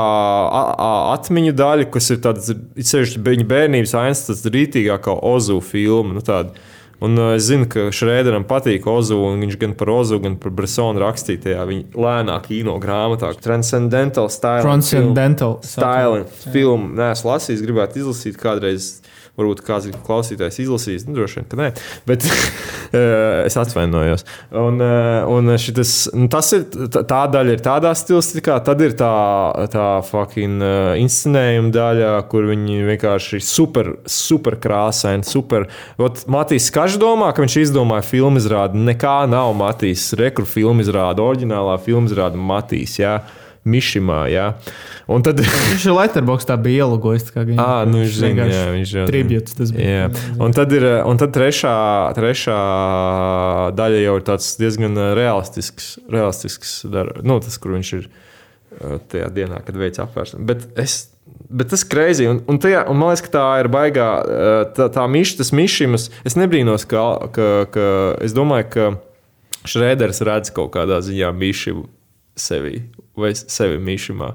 atmiņu daļa, kas ir tāds, sevišķi viņa bērnības ainas, tas rītīgākā Ozu filma. Nu, tāda. Un uh, es zinu, ka Šrēderam patīk Ozu, un viņš gan par Ozu, gan par Bresonu rakstīja tajā viņa lēnā kino grāmatā. Transcendental Style. Transcendental. Style filmu. Nē, es lasīju, gribētu izlasīt kādreiz. Varbūt kāds klausītājs izlasīs, nu, droši vien, ka nē, bet [LAUGHS] eh, es atvainojos. Un, eh, un šitas, nu, tas ir tā, daļa, ir tādā stilistikā, tad ir tā, tā fucking uh, inscenējuma daļa, kur viņi vienkārši ir super, super krāsaini, super. Ot, Matīs Kažs domā, ka viņš izdomāja filmu izrādi. Nekā nav Matīs, rekru filmu izrādi, oriģinālā filmu izrādi Matīs. Jā. Mišimā, jā. Un tad, [LAUGHS] Viņš ir Letterboxd, tā bija ielogojis. viņa- Ah, nu viņš zina, jā, viņš jau. Tributes tas bija. Jā. Un tad, ir, un tad trešā, trešā daļa jau ir tāds diezgan realistisks, realistisks dar, nu, tas, kur viņš ir uh, tajā dienā, kad veids apvērsumu. Bet es Bet tas ir greizi. Un, un, tajā, un man liekas, ka tā ir baigā. Tā, tā miša, tas mišimas. Es nebrīnos, ka, ka, ka es domāju, ka Šrēders redz kaut kādā ziņā mišu sevi vai sevi mišimā.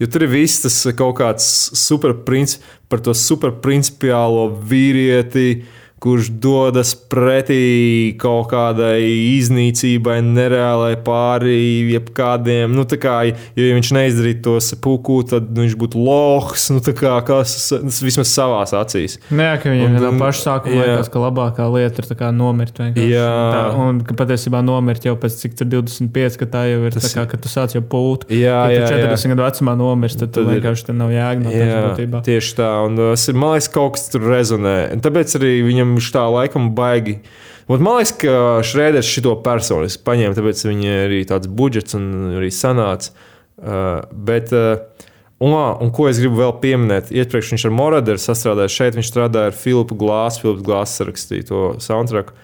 Jo tur ir viss tas kaut kāds superprincips par to superprincipiālo vīrieti kurš dodas pretī kaut kādai iznīcībai, nereālai pāri jebkādiem. Nu, kā, ja viņš neizdarītu to sepulku, tad viņš būtu lohs. Nu, kā, kas, vismaz savā acīs. Nē, ka viņam no paša sākuma liekas, ka labākā lieta ir nomirt. Jā, tā, un ka patiesībā nomirt jau pēc cik 25, ka tā jau ir tas, tā kā, ka tu sāc jau pūt. Jā, ja tu 40 gadu vecumā nomirst, tad, tad vienkārši tur nav jēga no tā. Tieši tā, un tas ir, man liekas, kaut kas tur rezonē. Tāpēc arī viņam viņš tā laikam baigi. Un man liekas, ka Šrēders šo personiski paņēma, tāpēc viņam arī tāds budžets un arī sanāca. Uh, bet, uh, un, un ko es gribu vēl pieminēt, iepriekš viņš ar Moraderu sastrādāja šeit, viņš strādāja ar Filipu Glāsu, Filips Glāsu sarakstīja to soundtracku.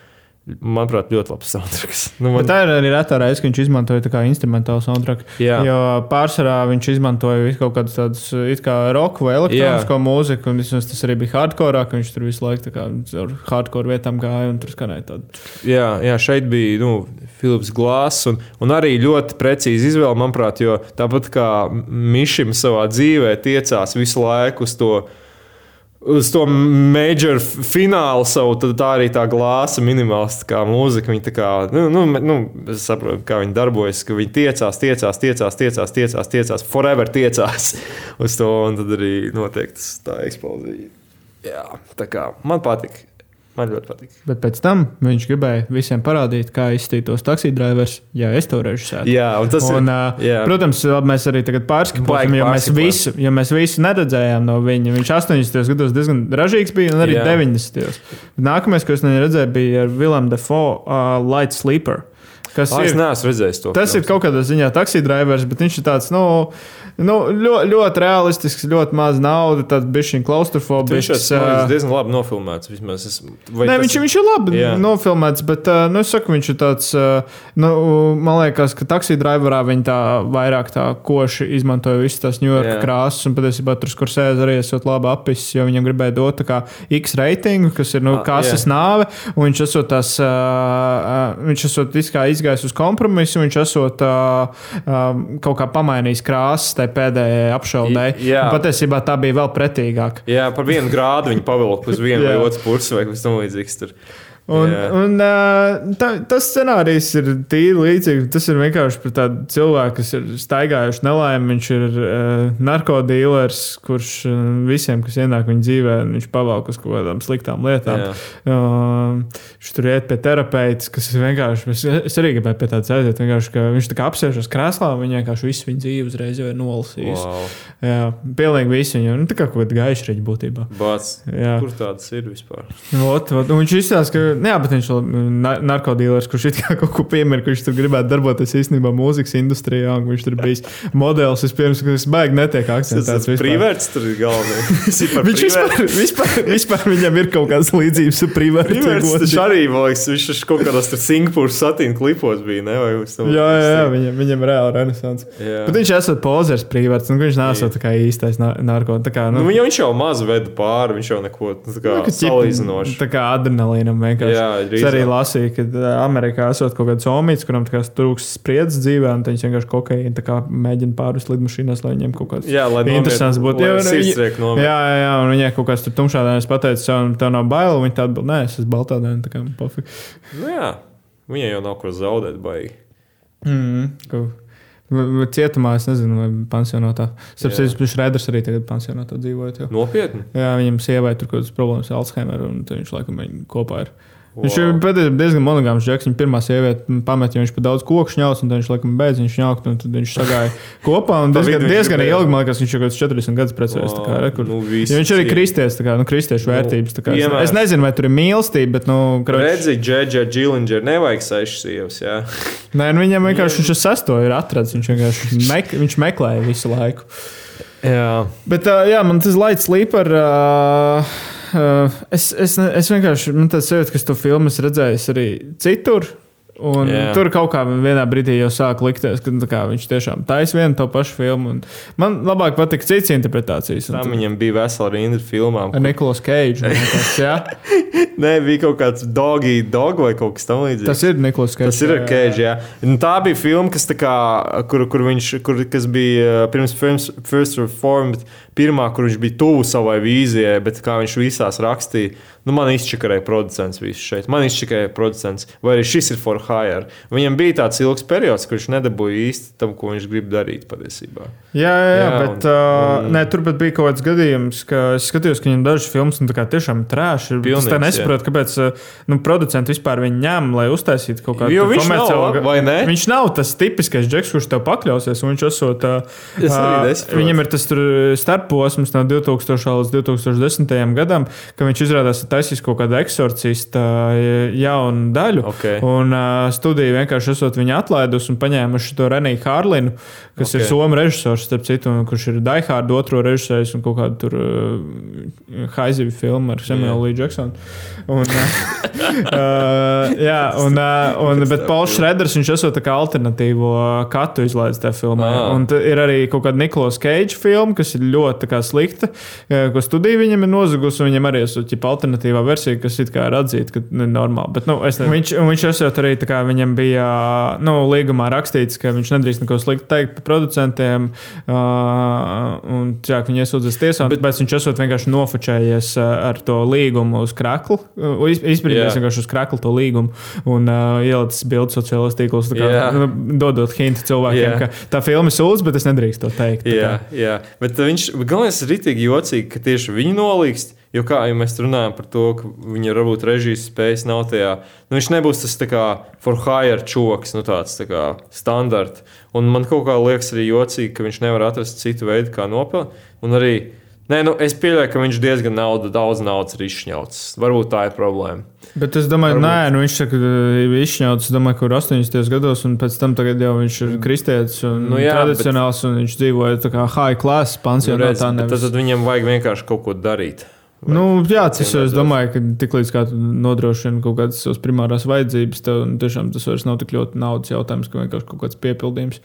Manuprāt, ļoti labs soundtracks. [LAUGHS] Nu, man... Tā ir arī reta reize, kad viņš izmantoja tā kā instrumentālu soundtrack. Jā. Jo pārsvarā viņš izmantoja kaut kādus tādus it kā roku vai elektronisko Jā. mūziku, un vismaz tas arī bija hardcore, ka viņš tur visu laiku ar hardcore vietām gāja un tur skanēja tādu. Jā, jā, šeit bija nu, Filips Glāss, un, un arī ļoti precīzi izvēle, manuprāt, jo tāpat kā Mišim savā dzīvē tiecās visu laiku uz to uz to major finālu savu, tad tā arī tā glāza minimālistiskā mūzika. Viņa tā kā, nu, nu, nu, es saprotu, kā viņi darbojas, ka viņi tiecās, tiecās, tiecās, tiecās, tiecās, tiecās, forever tiecās [LAUGHS] uz to, un tad arī notiek tas tā eksplozija. Jā, tā kā man patīk. Man ļoti patīk. Bet pēc tam viņš gribēja visiem parādīt, kā izskatītos taksiju drivers, ja es to režisētu. Jā, un tas un, ir. Jā. Protams, mēs arī tagad pārskatām, jo mēs visu, jo mēs visu neredzējām no viņa. Viņš 80. gados diezgan ražīgs bija, un arī jā. 90. Nākamais, ko es redzēju, bija ar Vilnius Defoe uh, Light Sleeper. Kas ah, ir? Es neesmu redzējis to. Tas films. ir kaut kādā ziņā taksiju drivers, bet viņš ir tāds, nu, Nu, ļoti, ļoti realistisks, ļoti maz naudas, tāds šī klaustrofobisks. Viņš ir diezgan labi nofilmēts. Vismaz, es, Nē, viņš, ir, viņš ir labi jā. nofilmēts, bet nu, es saku, viņš ir tāds, nu, man liekas, ka taksiju driverā viņi tā vairāk tā koši izmantoja visas tās Ņujorka krāsas, un patiesībā tur skursēs arī esot labi apis, jo viņam gribēja dot kā X reitingu, kas ir, nu, kases jā. nāve, un viņš esot tās, uh, viņš esot izgājis uz kompromisu, viņš esot uh, uh, kaut kā pamainījis krāsas tai pēdējai apšaudē. Patiesībā tā bija vēl pretīgāka. Jā, par vienu grādu viņi pavilka uz vienu [LAUGHS] vai otru pusi vai kas tamlīdzīgs. Un, yeah. un, tā, tas scenārijs ir tīri līdzīgs. Tas ir vienkārši par tādu cilvēku, kas ir staigājuši nelaimi. Viņš ir uh, narkotīlers, kurš uh, visiem, kas ienāk viņa dzīvē, viņš pavalk uz kaut kādām sliktām lietām. Yeah. Uh, viņš tur iet pie terapeita, kas ir vienkārši. Es, es arī gribēju pie tādas aiziet. Viņš tā kā apsēžas krēslā, un viņš vienkārši visu viņa dzīvi uzreiz jau ir nolasījis. Wow. Jā, pilnīgi visu viņu. Nu, tā kā kaut kāda gaišreģa būtībā. Bats, kur tādas ir vispār? Ot, ot, viņš izstāsta, ka jā, bet viņš ir narkotīlers, kurš it kā kaut ko piemēra, kurš tur gribētu darboties īstenībā mūzikas industrijā. Viņš tur bija modelis vispirms, kas baigi netiek akcentēts. Tas privāts tur ir galvenais. [LAUGHS] viņš vispār, vispār, vispār viņam ir kaut kādas līdzības ar privātu. Viņš arī, liekas, viņš kaut kādās Singapūras satīna klipos bija, ne? Vai jā, jā, jā, viņam, viņam reāli renesants. Bet viņš esot pozers privāts, nu, viņš nesot tā kā īstais narkotikas. Nu, nu, viņš jau maz veda pāri, viņš jau neko tā kā nu, salīdzinoši. Tā kā adrenalīnam vienkārši vienkārši. Jā, es arī lasīju, ka Amerikā esot kaut kāds omīts, kuram trūks spriedzes dzīvē, un viņš vienkārši kokaīnu mēģina pārvest lidmašīnās, lai viņiem kaut kāds jā, interesants būtu. Jā, jā, jā, jā, un viņai kaut kāds tur tumšādienas pateica, un tev nav bail, un viņi tādu, nē, es esmu baltādien, tā kā pofīgi. Nu jā, viņai jau nav ko zaudēt baigi. Mm, kaut. Cietumā, es nezinu, vai pansionātā. Sapratu, ka Šrēders arī tagad pansionātā dzīvoja. Nopietni. Jā, viņam sievai tur kaut kādas problēmas ar Alzheimeru, un viņš laikam kopā ir. Wow. Viņš ir pēdējais diezgan monogāms. Džeks, viņa pirmā sieviete pamet, jo viņš pa daudz koku šņauts, un viņš laikam beidz viņš šņaukt, un tad viņš sagāja [LAUGHS] kopā. Diezgan, diezgan ilgi, man liekas, viņš jau kaut kāds 40 gadus precējies. Wow. Kā, re, kur, nu, ja viņš arī kristies, tā kā, nu, kristiešu nu, vērtības. Kā, es, es nezinu, vai tur ir mīlestība, bet, nu, kroč... redzi, Džedža, Džilinger, nevajag sešas sievas, jā. Nē, nu, viņam vienkārši viņš ar sesto ir atrads, viņš vienkārši mek, viņš meklēja visu laiku. Jā. Bet, uh, jā, man tas light sleeper. Uh, Uh, es, es, es vienkārši man tāds jūtas, ka to filmu redzējis arī citur. Un yeah. tur kaut kā vienā brīdī jau sāk likties, ka nu, kā, viņš tiešām taisa vienu to pašu filmu. Man labāk patīk citas interpretācijas. Tam viņam bija vesela rinda filmām. Ar Niklaus Keidžu. [LAUGHS] Nē, bija kaut kāds doggy dog vai kaut kas tamlīdzīgs. Tas ir Niklaus Keidžs. Tas ir ar jā. Nu, tā bija filma, kas, kā, kur, kur viņš, kur, kas bija pirms First Reformed, pirmā, kur viņš bija tuvu savai vīzijai, bet kā viņš visās rakstīja Nu, man izčakarēja producents visu šeit. Man izčakarēja producents, vai arī šis ir for hire. Viņam bija tāds ilgs periods, ka viņš nedabūja īsti tam, ko viņš grib darīt patiesībā. Jā, jā, jā, jā bet, un, uh, un... Nē, tur bija kaut kāds gadījums, ka es skatījos, ka viņam dažas filmas nu, tiešām trāši. Es tā nesaprotu, kāpēc nu, producenti vispār viņu ņem, lai uztaisītu kaut kādu komerciālu. Viņš nav tas tipiskais džeks, kurš tev pakļausies. Viņš esot, uh, uh, viņam ir tas starposms no 2000 līdz 2010 gadam, ka viņš izrādās taisīs kaut kādu eksorcista jaunu daļu. Okay. Un uh, studija vienkārši esot viņu atlaidusi un paņēmuši to Reniju Hārlinu, kas okay. ir Somijas režisors, starp citu, kurš ir Daihārdu otro režisējis un kaut kādu tur uh, haizivi filmu ar Samuelu Lee Jacksonu. Un, uh, jā, un, uh, un, bet Pauls Šreders, viņš esot tā kā alternatīvo katu izlaidis tajā filmā. Ah. Un ir arī kaut kāda Niklaus Keidža filma, kas ir ļoti slikta, ko studija viņam ir nozagusi, viņam arī esot alternatīva alternatīvā versija, kas it kā ir atzīta, ka ir normāli. Bet, nu, ne... viņš, viņš esot arī tā kā viņam bija nu, līgumā rakstīts, ka viņš nedrīkst neko sliktu teikt par producentiem. Uh, un jā, viņi iesūdzas tiesā, bet, bet viņš esot vienkārši nofočējies ar to līgumu uz kraklu. Izbrīdījis vienkārši uz kraklu to līgumu un uh, ielicis bildes sociālajos tīklos, kā, yeah. nu, dodot hintu cilvēkiem, yeah. ka tā filma sūdz, bet es nedrīkstu to teikt. Jā, jā, bet viņš galvenais ir ritīgi jocīgi, ka tieši viņi nolīgst. Jo kā jau mēs runājam par to, ka viņa varbūt režijas spējas nav tajā, nu, viņš nebūs tas kā for hire čoks, nu, tāds tā kā standarts. Un man kaut kā liekas arī jocīgi, ka viņš nevar atrast citu veidu, kā nopelnīt. Un arī, nē, nu, es pieļauju, ka viņš diezgan naudu, daudz naudas ir izšņauts. Varbūt tā ir problēma. Bet es domāju, Varbūt. nē, nu viņš saka, ka izšņauts, domāju, kur 80. gados, un pēc tam jau viņš ir kristietis un nu, jā, tradicionāls, bet... un viņš dzīvoja tā kā high class pansionātā. Nu, redz, tad, tad viņam vajag vienkārši kaut ko darīt. Vai nu, jā, tas es domāju, ka tiklīdz kā nodrošina kaut kādas savas primārās vajadzības, tad nu, tiešām tas vairs nav tik ļoti naudas jautājums, ka vienkārši kaut kāds piepildījums.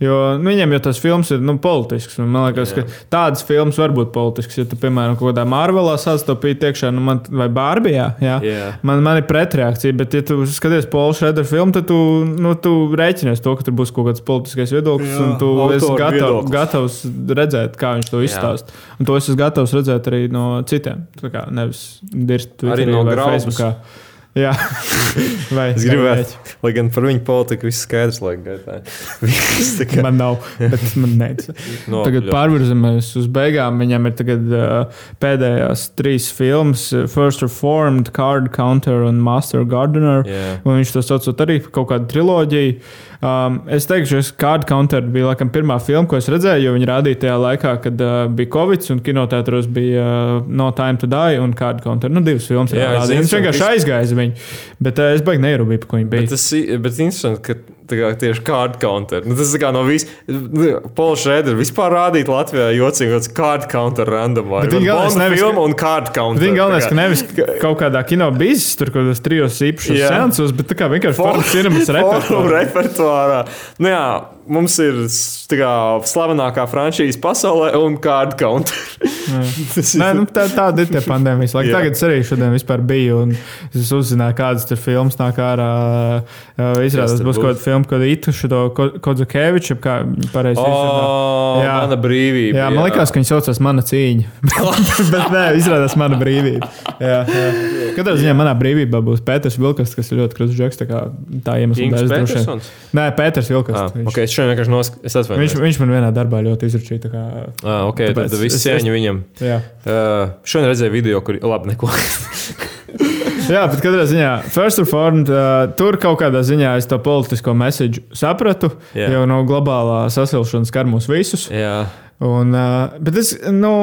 Jo nu, viņam jau tas filmas ir nu, politisks. Man liekas, Jā. ka tādas filmas var būt politiskas. Ja tu, piemēram, kaut kādā Marvelā sastopīji iekšā, nu, man, vai Bārbijā, jā, jā. Man, man ir pretreakcija. Bet, ja tu skaties Paulu Šrēderu filmu, tad tu, nu, tu rēķinies to, ka tur būs kaut kāds politiskais viedoklis, jā, un tu esi gatav, gatavs redzēt, kā viņš to izstāsta. Un to es esmu gatavs redzēt arī no citiem. Tā kā nevis dirzt arī no Facebookā. Jā, [LAUGHS] vai es gribētu, lai gan par viņu politiku viss skaidrs, lai gaitā. [LAUGHS] kā... Man nav, bet man nec. [LAUGHS] no, tagad pārvirzamies uz beigām. Viņam ir tagad, uh, pēdējās trīs filmas - First Reformed, Card Counter un Master Gardener. Yeah. Viņš to saucot arī kaut kādu triloģiju. Um, es teikšu, ka Card Counter bija laikam pirmā filma, ko es redzēju, jo viņi rādīja tajā laikā, kad uh, bija Covid un kinotētros bija uh, No Time to Die un Card Counter. Nu, divas filmas. Viņš vienkārši aizgāja viņu. Bet uh, es baigi neierūpēju, ko viņi bija. Bet tas ir interesanti, ka kā, tieši card counter. Nu, tas ir no visiem. Pols Šrēder vispār rādīt Latvijā jocīgi, kāds card counter randomā. Viņa galvenais nevis filma un card counter. Viņa galvenais, ka nevis kaut kādā kino biznesā, tur kaut kādos trijos īpašos seansos, bet tā kā vienkārši formas cinemas repertuārā. repertuārā. Nu, jā, mums ir kā, slavenākā franšīze pasaulē un card counter. Nē, nu, tā, tāda ir pandēmijas laika. Tagad es arī šodien biju un es uzzināju, kādas tur filmas nāk ārā. Izrādās, būs kaut kāda filma, ko Itu šo Kodzukeviču, kā pareizi izrunāt. Jā, mana brīvība. Jā, man liekas, ka viņi saucās mana cīņa. [LAUGHS] bet nē, izrādās mana brīvība. Jā, jā. Katrā ziņā manā brīvībā būs Pēters Vilkas, kas ir ļoti krūtis žeks. Tā, kā, tā iemesla dēļ. Nē, Pēters Vilkas. Ah, okay, es šodien vienkārši noskaidroju. Viņš, viņš man vienā darbā ļoti izračīja. Kā, ah, okay, tad, tad viss cieņa viņam. Jā. Uh, šodien redzēju video, kur labi neko. [LAUGHS] Jā, bet katrā ziņā, first of all, uh, tur kaut kādā ziņā es to politisko mēsīju sapratu. Jā. Jau no globālā sasilšanas skar mūs visus. Jā. Un, uh, bet es, nu.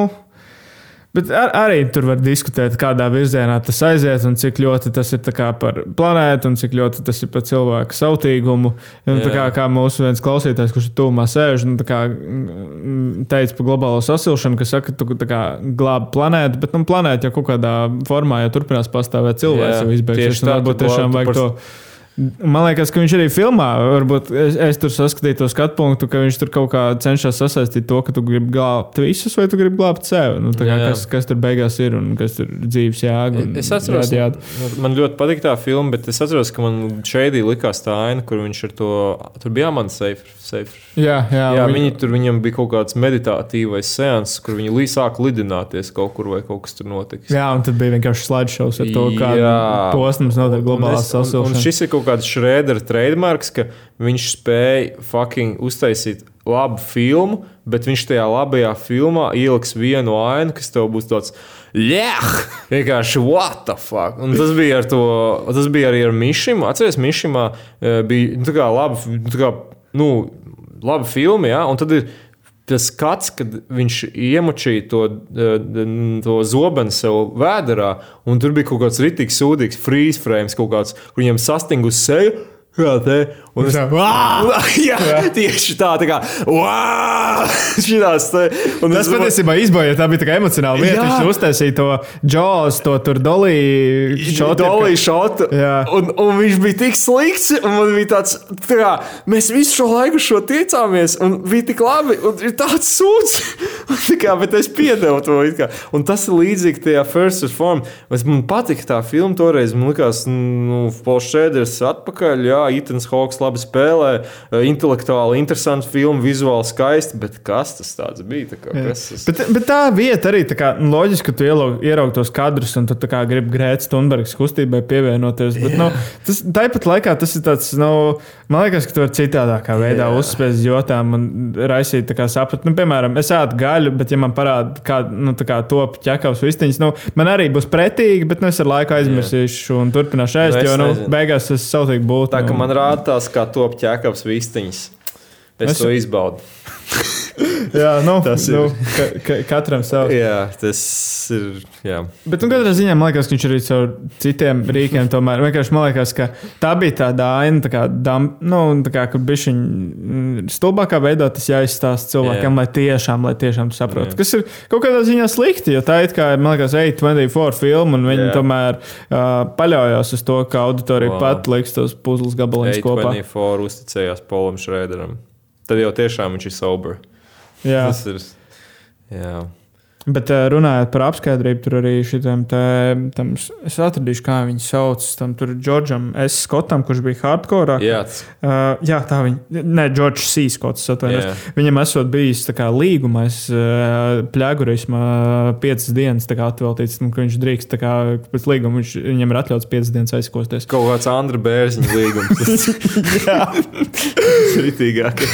Bet ar, arī tur var diskutēt, kādā virzienā tas aiziet, un cik ļoti tas ir par planētu, un cik ļoti tas ir par cilvēku sautīgumu. Un, kā, kā mūsu viens klausītājs, kurš tūmā sēž, nu, kā, teica par globālo sasilšanu, ka saka, tu glābi planētu, bet nu, planēta jau kaut kādā formā jau turpinās pastāvēt, cilvēks jau izbeigsies. Varbūt tiešām vajag par... to Man liekas, ka viņš arī filmā, varbūt es, es tur saskatīju to skatu punktu, ka viņš tur kaut kā cenšas sasaistīt to, ka tu gribi glābt visus, vai tu gribi glābt sevi. Nu, jā, jā. Kas, kas tur beigās ir un kas tur dzīves jēga. Es atceros, jā, jā. man ļoti patīk tā filma, bet es atceros, ka man šeit likās tā aina, kur viņš ar to tur bija jāmana safe. safe. Jā, jā, jā viņi, viņi tur viņam bija kaut kāds meditātīvais seans, kur viņi lī sāk lidināties kaut kur vai kaut kas tur notiks. Jā, un tad bija vienkārši slideshows ar to, kā posms notiek globālā sasilšana. Kāds Šrēdera trademarks, ka viņš spēja fucking uztaisīt labu filmu, bet viņš tajā labajā filmā ieliks vienu ainu, kas tev būs tāds. Jā, vienkārši what the fuck. Un tas bija to, tas bija arī ar Mišimu. Atcerieties, Mišimā eh, bija nu, tā kā laba, tā kā, nu, laba filma, ja? un tad ir tas skats, kad viņš iemučīja to, eh, to zobenu sev vēdā, un tur bija kaut kāds rītīgs, sūdīgs freeze frame, kaut kāds, kur viņam sastingus seju. Jā, es tādu [LAUGHS] - jā, jā, tieši tā, tā kā - [LAUGHS] šitās. Te, un tas patiesībā izbojāja, tā bija tā emocionāla vieta. Viņš uztaisīja to džozu, to tur dolīju šotu. Un, un viņš bija tik slikts, man bija tāds, tā kā, mēs visu šo laiku šo tiecāmies, un bija tik labi, un ir tāds sūds. [LAUGHS] kā, bet es piedevu to. Un tas ir līdzīgi tajā First Reform. Man patika tā filma toreiz. Man liekas, nu, Pols Šēders atpakaļ, jā, Itans Hawks labi spēlē, eh, intelektuāli interesants filma, vizuāli skaisti, bet kas tas bija? Tā kā, tas... bet, bet tā vieta arī tā kā, nu, loģiski, ka tu ieraugi tos kadrus un tu gribi Grētas Thunbergas kustībai pievienoties. Bet, nu, tas, tāpat laikā tas ir tāds, nu, man liekas, ka tu vari citādākā veidā uzspēst jotām un raisīt saprat. Nu, piemēram, es ēdu gaļu, bet, ja man parāda, kā, nu, kā top ķekavs vistiņas, nu, man arī būs pretīgi, bet nu, es ar laiku aizmirsīšu un turpināšu ēst, nu, jo nu, beigās es sautīgi būtu. Tā kā nu, man rādās, kā top ķekavs vistiņas. Es, es to izbaudu. [LAUGHS] jā, nu, tas ir. Nu, ka, ka, katram savs. Jā, tas ir. Jā. Bet, nu, katrā ziņā man liekas, ka viņš arī caur citiem rīkiem tomēr. Vienkārši man liekas, ka tā bija tāda aina, tā kā, dam, nu, tā kā, kur bija viņa stulbākā veidā tas jāizstāsta cilvēkiem, jā. lai tiešām, lai tiešām saprotu. Kas ir kaut kādā ziņā slikti, jo tā ir kā, man liekas, 824 filma, un viņi jā. tomēr uh, paļaujas uz to, ka auditorija wow. pat liks tos puzles gabaliņus kopā. 824 uzticējās Polam Šrēderam. Tad jau tiešām viņš ir sober. Jā. Tas ir. Jā. Bet eh, runājot par apskaidrību, tur arī šitam te, tam, es atradīšu, kā viņu sauc. Tam tur Džordžam S. Skotam, kurš bija hardcore. Jā, uh, jā tā viņa, ne, Džordžs C. Skots. Viņam esot bijis kā līgumais uh, pļagurismā piecas dienas atveltīts, nu, ka viņš drīkst, kā pēc līguma viņš, viņam ir atļauts piecas dienas aizkosties. Kaut kāds Andra Bērziņa līgums. [LAUGHS] [LAUGHS] jā. Tas ir ritīgāk.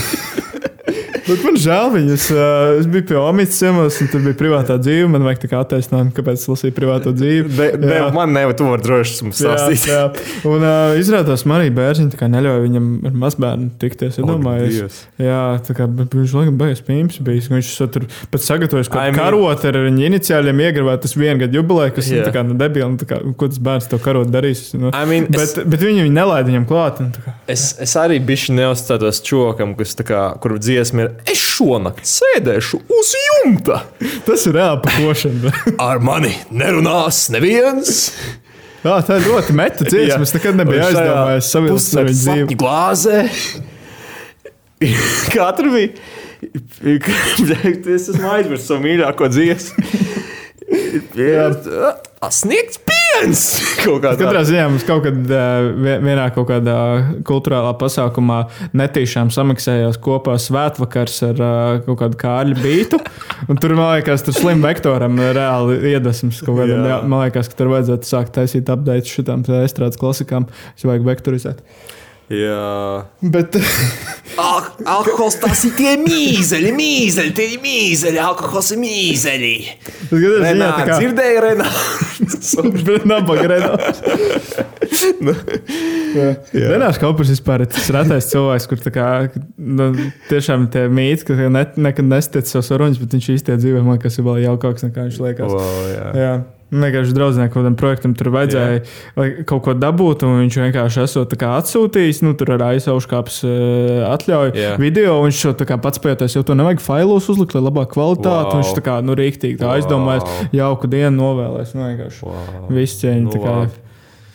Bet man žēl viņas. Uh, es biju pie Omītas ciemos, un tur bija privātā dzīve. Man vajag tā kā attaisnojumu, kāpēc es lasīju privāto dzīvi. De, de, man nevar to droši stāstīt. Jā, jā. Un uh, izrādās, man arī bērniņi neļauj viņam ar mazbērnu tikties. Es domāju, jā, tā kā viņš laikam beigas pīms bijis. Viņš tur pat sagatavojis kaut kādu karotu ar viņa iniciāļiem iegravēt tas vienu gadu jubileju, kas ir yeah. nu, debili. Nu, kā, ko tas bērns to karot darīs? Nu, I mean, bet, es, bet viņi, viņi nelaida viņam klāt. Un, es, es arī bišķi neuzstātos čokam, kas, kā, kur dziesma ir es šonakt sēdēšu uz jumta. Tas ir reāli pakošana. Ar mani nerunās neviens. Jā, tā ir ļoti meta dziesma. Es nekad nebiju aizdomājies savilkt savu dzīvi. Glāzē. Katru bija. es esmu aizmirsis savu mīļāko dziesmu. Sniegts piens! [LAUGHS] Katrā ziņā mums kaut kad vienā kaut kādā kultūrālā pasākumā netīšām samaksājās kopā svētvakars ar kaut kādu kārļu bītu. Un tur, man liekas, tur slim vektoram reāli iedvesmas kaut kādam. Man liekas, ka tur vajadzētu sākt taisīt update šitām estrādes klasikām. Es vajag vektorizēt. Jā, bet. Al alkohols tas ir tie mīzeļi, mīzeļi, tie ir mīzeļi, alkohols ir mīzeļi. Renā, kā... dzirdēju, Renā. bet [LAUGHS] nabaga Renā. [LAUGHS] nu, Renārs Kaupers vispār ir tas retais cilvēks, kur kā, nu, tiešām tie mīti, ka ne, nekad nestic savus varoņus, bet viņš īstenībā dzīvē man, kas ir vēl jaukāks nekā viņš liekas. Wow, jā. Jā. Vienkārši kaut kādam projektam tur vajadzēja Jā. kaut ko dabūt, un viņš vienkārši esot atsūtījis, nu, tur ar aizsauškāpes uh, atļauju Jā. video. Viņš šo pats pētījis, jau to nevajag failos uzlikt, lai labāk kvalitāte. Wow. Viņš tā kā nu, rīktīgi tā wow. aizdomājas, jauku dienu novēlēs. Nu, vienkārši wow. viss cieņa. Nu,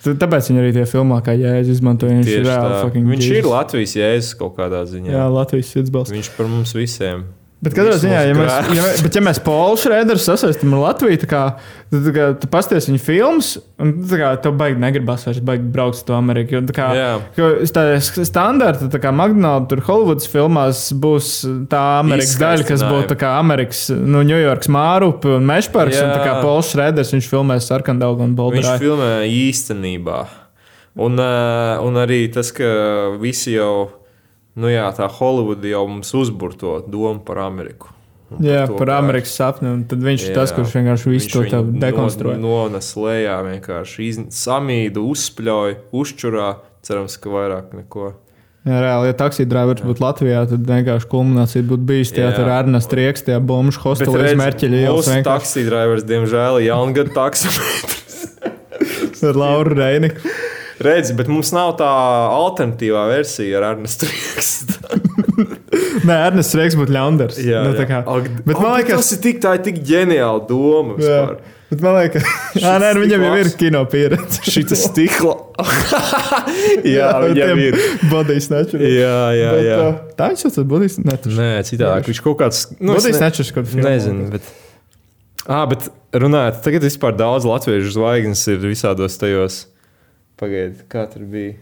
Tāpēc viņi arī tie filmā, kā jēzus izmantoja. Viņš ir reāli. Viņš ir Latvijas jēzus kaut kādā ziņā. Jā, Latvijas sirdsbalsts. Viņš par mums visiem. Bet katrā ziņā, ja mēs, ja, mēs, ja mēs Polu Šrēderu sasaistām ar Latviju, tad, kā, tad, kā, tu pasties viņa filmas, un kā, tev baigi negribas vairs baigi braukt uz to Ameriku. Jo, kā, tā standarta, tā kā McDonald's, tur Hollywoods filmās būs tā Amerikas daļa, kas būtu kā Amerikas, nu, Ņujorkas mārupi un Mešparks, Jā. un tā kā Pols Šrēders, viņš filmē Sarkandaugu un Bolderāju. Viņš filmē īstenībā. Un, un arī tas, ka visi jau nu jā, tā Holivuda jau mums uzbur to domu par Ameriku. Jā, to, par Amerikas sapni. Tad viņš ir tas, kurš vienkārši visu to tev dekonstruē. No, nones lejā, vienkārši iz, samīdu, uzspļauj, uzčurā. Cerams, ka vairāk neko. Jā, reāli, ja taksija drivers būtu Latvijā, tad vienkārši kulminācija būtu bijusi tajā ar Ernestu Rieks, tajā bombuļu hostelī uz Merķeļa ielas. Mūsu vienkārši... taksija drivers, diemžēl, jaungada taksometrs. [LAUGHS] ar Lauru Reiniku. Redzi, bet mums nav tā alternatīvā versija ar Ernestu Rīgstu. [LAUGHS] Nē, Ernests Reiks būtu ļaundars. Jā, nu, kā, Ak, bet man liekas, tas ir tik, tā ir tik ģeniāla doma. Vispār. Bet man liekas, [LAUGHS] ka nē, viņam jau ir kino pieredze. [LAUGHS] Šis stikla. jā, viņam ir. Bodijs nečurs. Jā, jā, jā. Bet, uh, tā viņš sauc Bodijs nečurs. Nē, citādi. Viņš kaut kāds. Nu, Bodijs ne... nečurs kaut kāds. Nezinu, bet. Ah, bet runājot, tagad vispār daudz latviešu zvaigznes ir visādos tajos Pagaidiet, kā tur bija.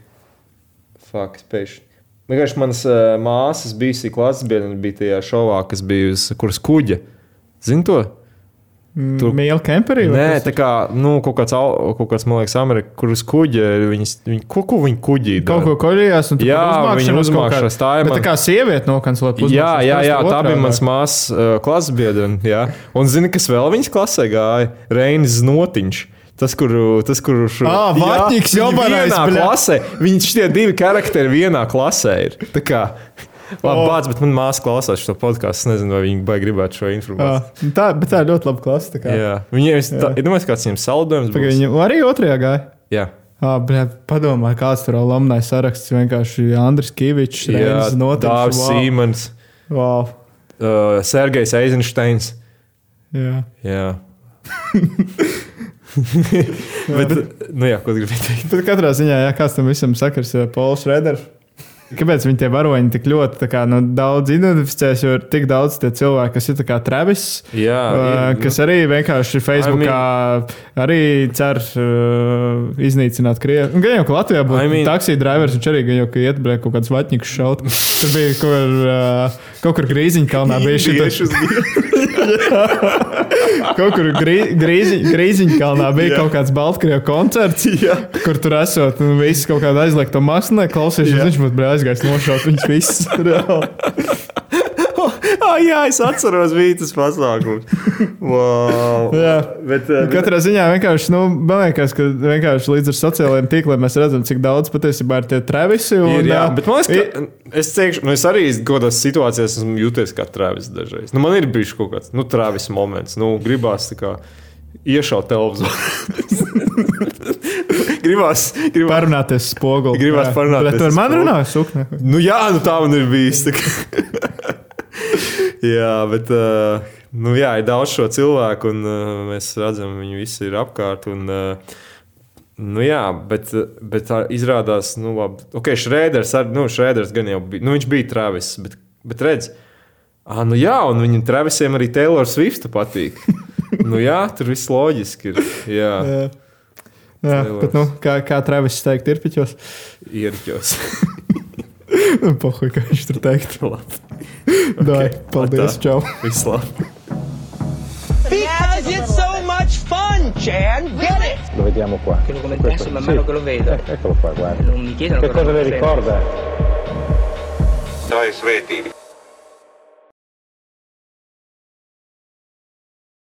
Fakts, pēkšņi. Vienkārši manas uh, māsas bijusi klases biedra bija tajā šovā, kas bija uz kuras kuģa. Zini to? Tur bija kemperī. Nē, tā kā nu, kaut, kāds, kaut kāds, man liekas, Amerikā, kuras kuģi, viņas, viņi, ko, ko viņi kuģī. Kaut ko koļījās, un jā, viņi uzmākšās. Tā ir. Man... Tā kā sieviete nokancelot. Jā, jā, jā, tā bija mans māsas uh, klases biedra. Un zini, kas vēl viņas klasē gāja? Reinis Znotiņš. Tas, kur, tas, kurš ah, Vatņiks jau vienā klasē, viņi šie divi karakteri vienā klasē ir. Tā kā, [LAUGHS] Labi, oh. bāc, bet man māsa klausās šo podkāstu. Es nezinu, vai viņi baigi gribētu šo informāciju. Ah, tā, bet tā ir ļoti laba klase. Viņiem ir domājis, kāds viņiem saldojums. Tagad viņi arī otrajā gāja. Jā. Ah, blē, padomā, kāds tur alumnai saraksts. Vienkārši Andris Kavičs, Notiks. Dāvis wow. Sīmans. Wow. Uh, Sergejs Eizensteins. Jā. Jā. [LAUGHS] [LAUGHS] bet, nu jā, ko gribi teikt? Bet katrā ziņā, jā, kāds tam visam sakars, Pols Reders. Kāpēc viņi tie varoņi tik ļoti kā, nu, daudz identificēs? Jo ir tik daudz cilvēku, kas ir Travis, jā, uh, kas arī vienkārši Facebookā I mean, arī cer uh, iznīcināt Krievu. Gan jau, ka Latvijā būtu I mean, taksija drivers, viņš arī gan jau, ka iet brēk kaut kāds vatņikus šaut. Tur bija kaut kur, uh, kaut kur Grīziņa kalnā [LAUGHS] bija šī. [LAUGHS] kaut kur grī, grīzi, grīziņā kalnā bija jā. kaut kāds Baltkrievijas koncerts, jā. kur tur esot un viss kaut kādā aizliegta masnē klausījušies. Viņš mums bija aizgājis nošaut viņus visus. [LAUGHS] jā, es atceros vītas pasākumu. Wow. [LAUGHS] jā, bet, uh, katrā ziņā vienkārši, nu, man liekas, ka vienkārši līdz ar sociālajiem tīkliem mēs redzam, cik daudz patiesībā ir tie trevisi. Un, ir, jā, bet man liekas, ka es teikšu, nu, es arī kaut kādās situācijās esmu jūties kā trevis dažreiz. Nu, man ir bijis kaut kāds, nu, trevis moments. Nu, gribās tā kā iešaut televizoru. [LAUGHS] gribās, gribās parunāties spoguli. Gribās parunāties. Bet tur man runāja sukne. Nu jā, nu tā man ir bijis. [LAUGHS] jā, bet uh, nu, jā, ir daudz šo cilvēku, un uh, mēs redzam, viņi visi ir apkārt. Un, uh, Nu jā, bet, bet izrādās, nu, labi. Ok, Šrēders, ar, nu, Šrēders gan jau bija, nu, viņš bija Travis, bet, bet redz, ah, nu jā, un viņam Travisiem arī Taylor Swift patīk. [LAUGHS] nu jā, tur viss loģiski ir. Jā. jā. Jā, bet, nu, kā, kā Travis teikt, ir piķos? Ierķos. [LAUGHS] nu, Pohuj, kā viņš tur teikt. [LAUGHS] [LAUGHS] Dai, okay, paldies, čau. Viss labi. Because it's so much fun, Chan. Get it? Lo vediamo qua. Che lo commentassi man mano sì. che lo vedo. Eh, eccolo qua, guarda. Non mi chiedono che cosa le ricorda. Dai, sveti.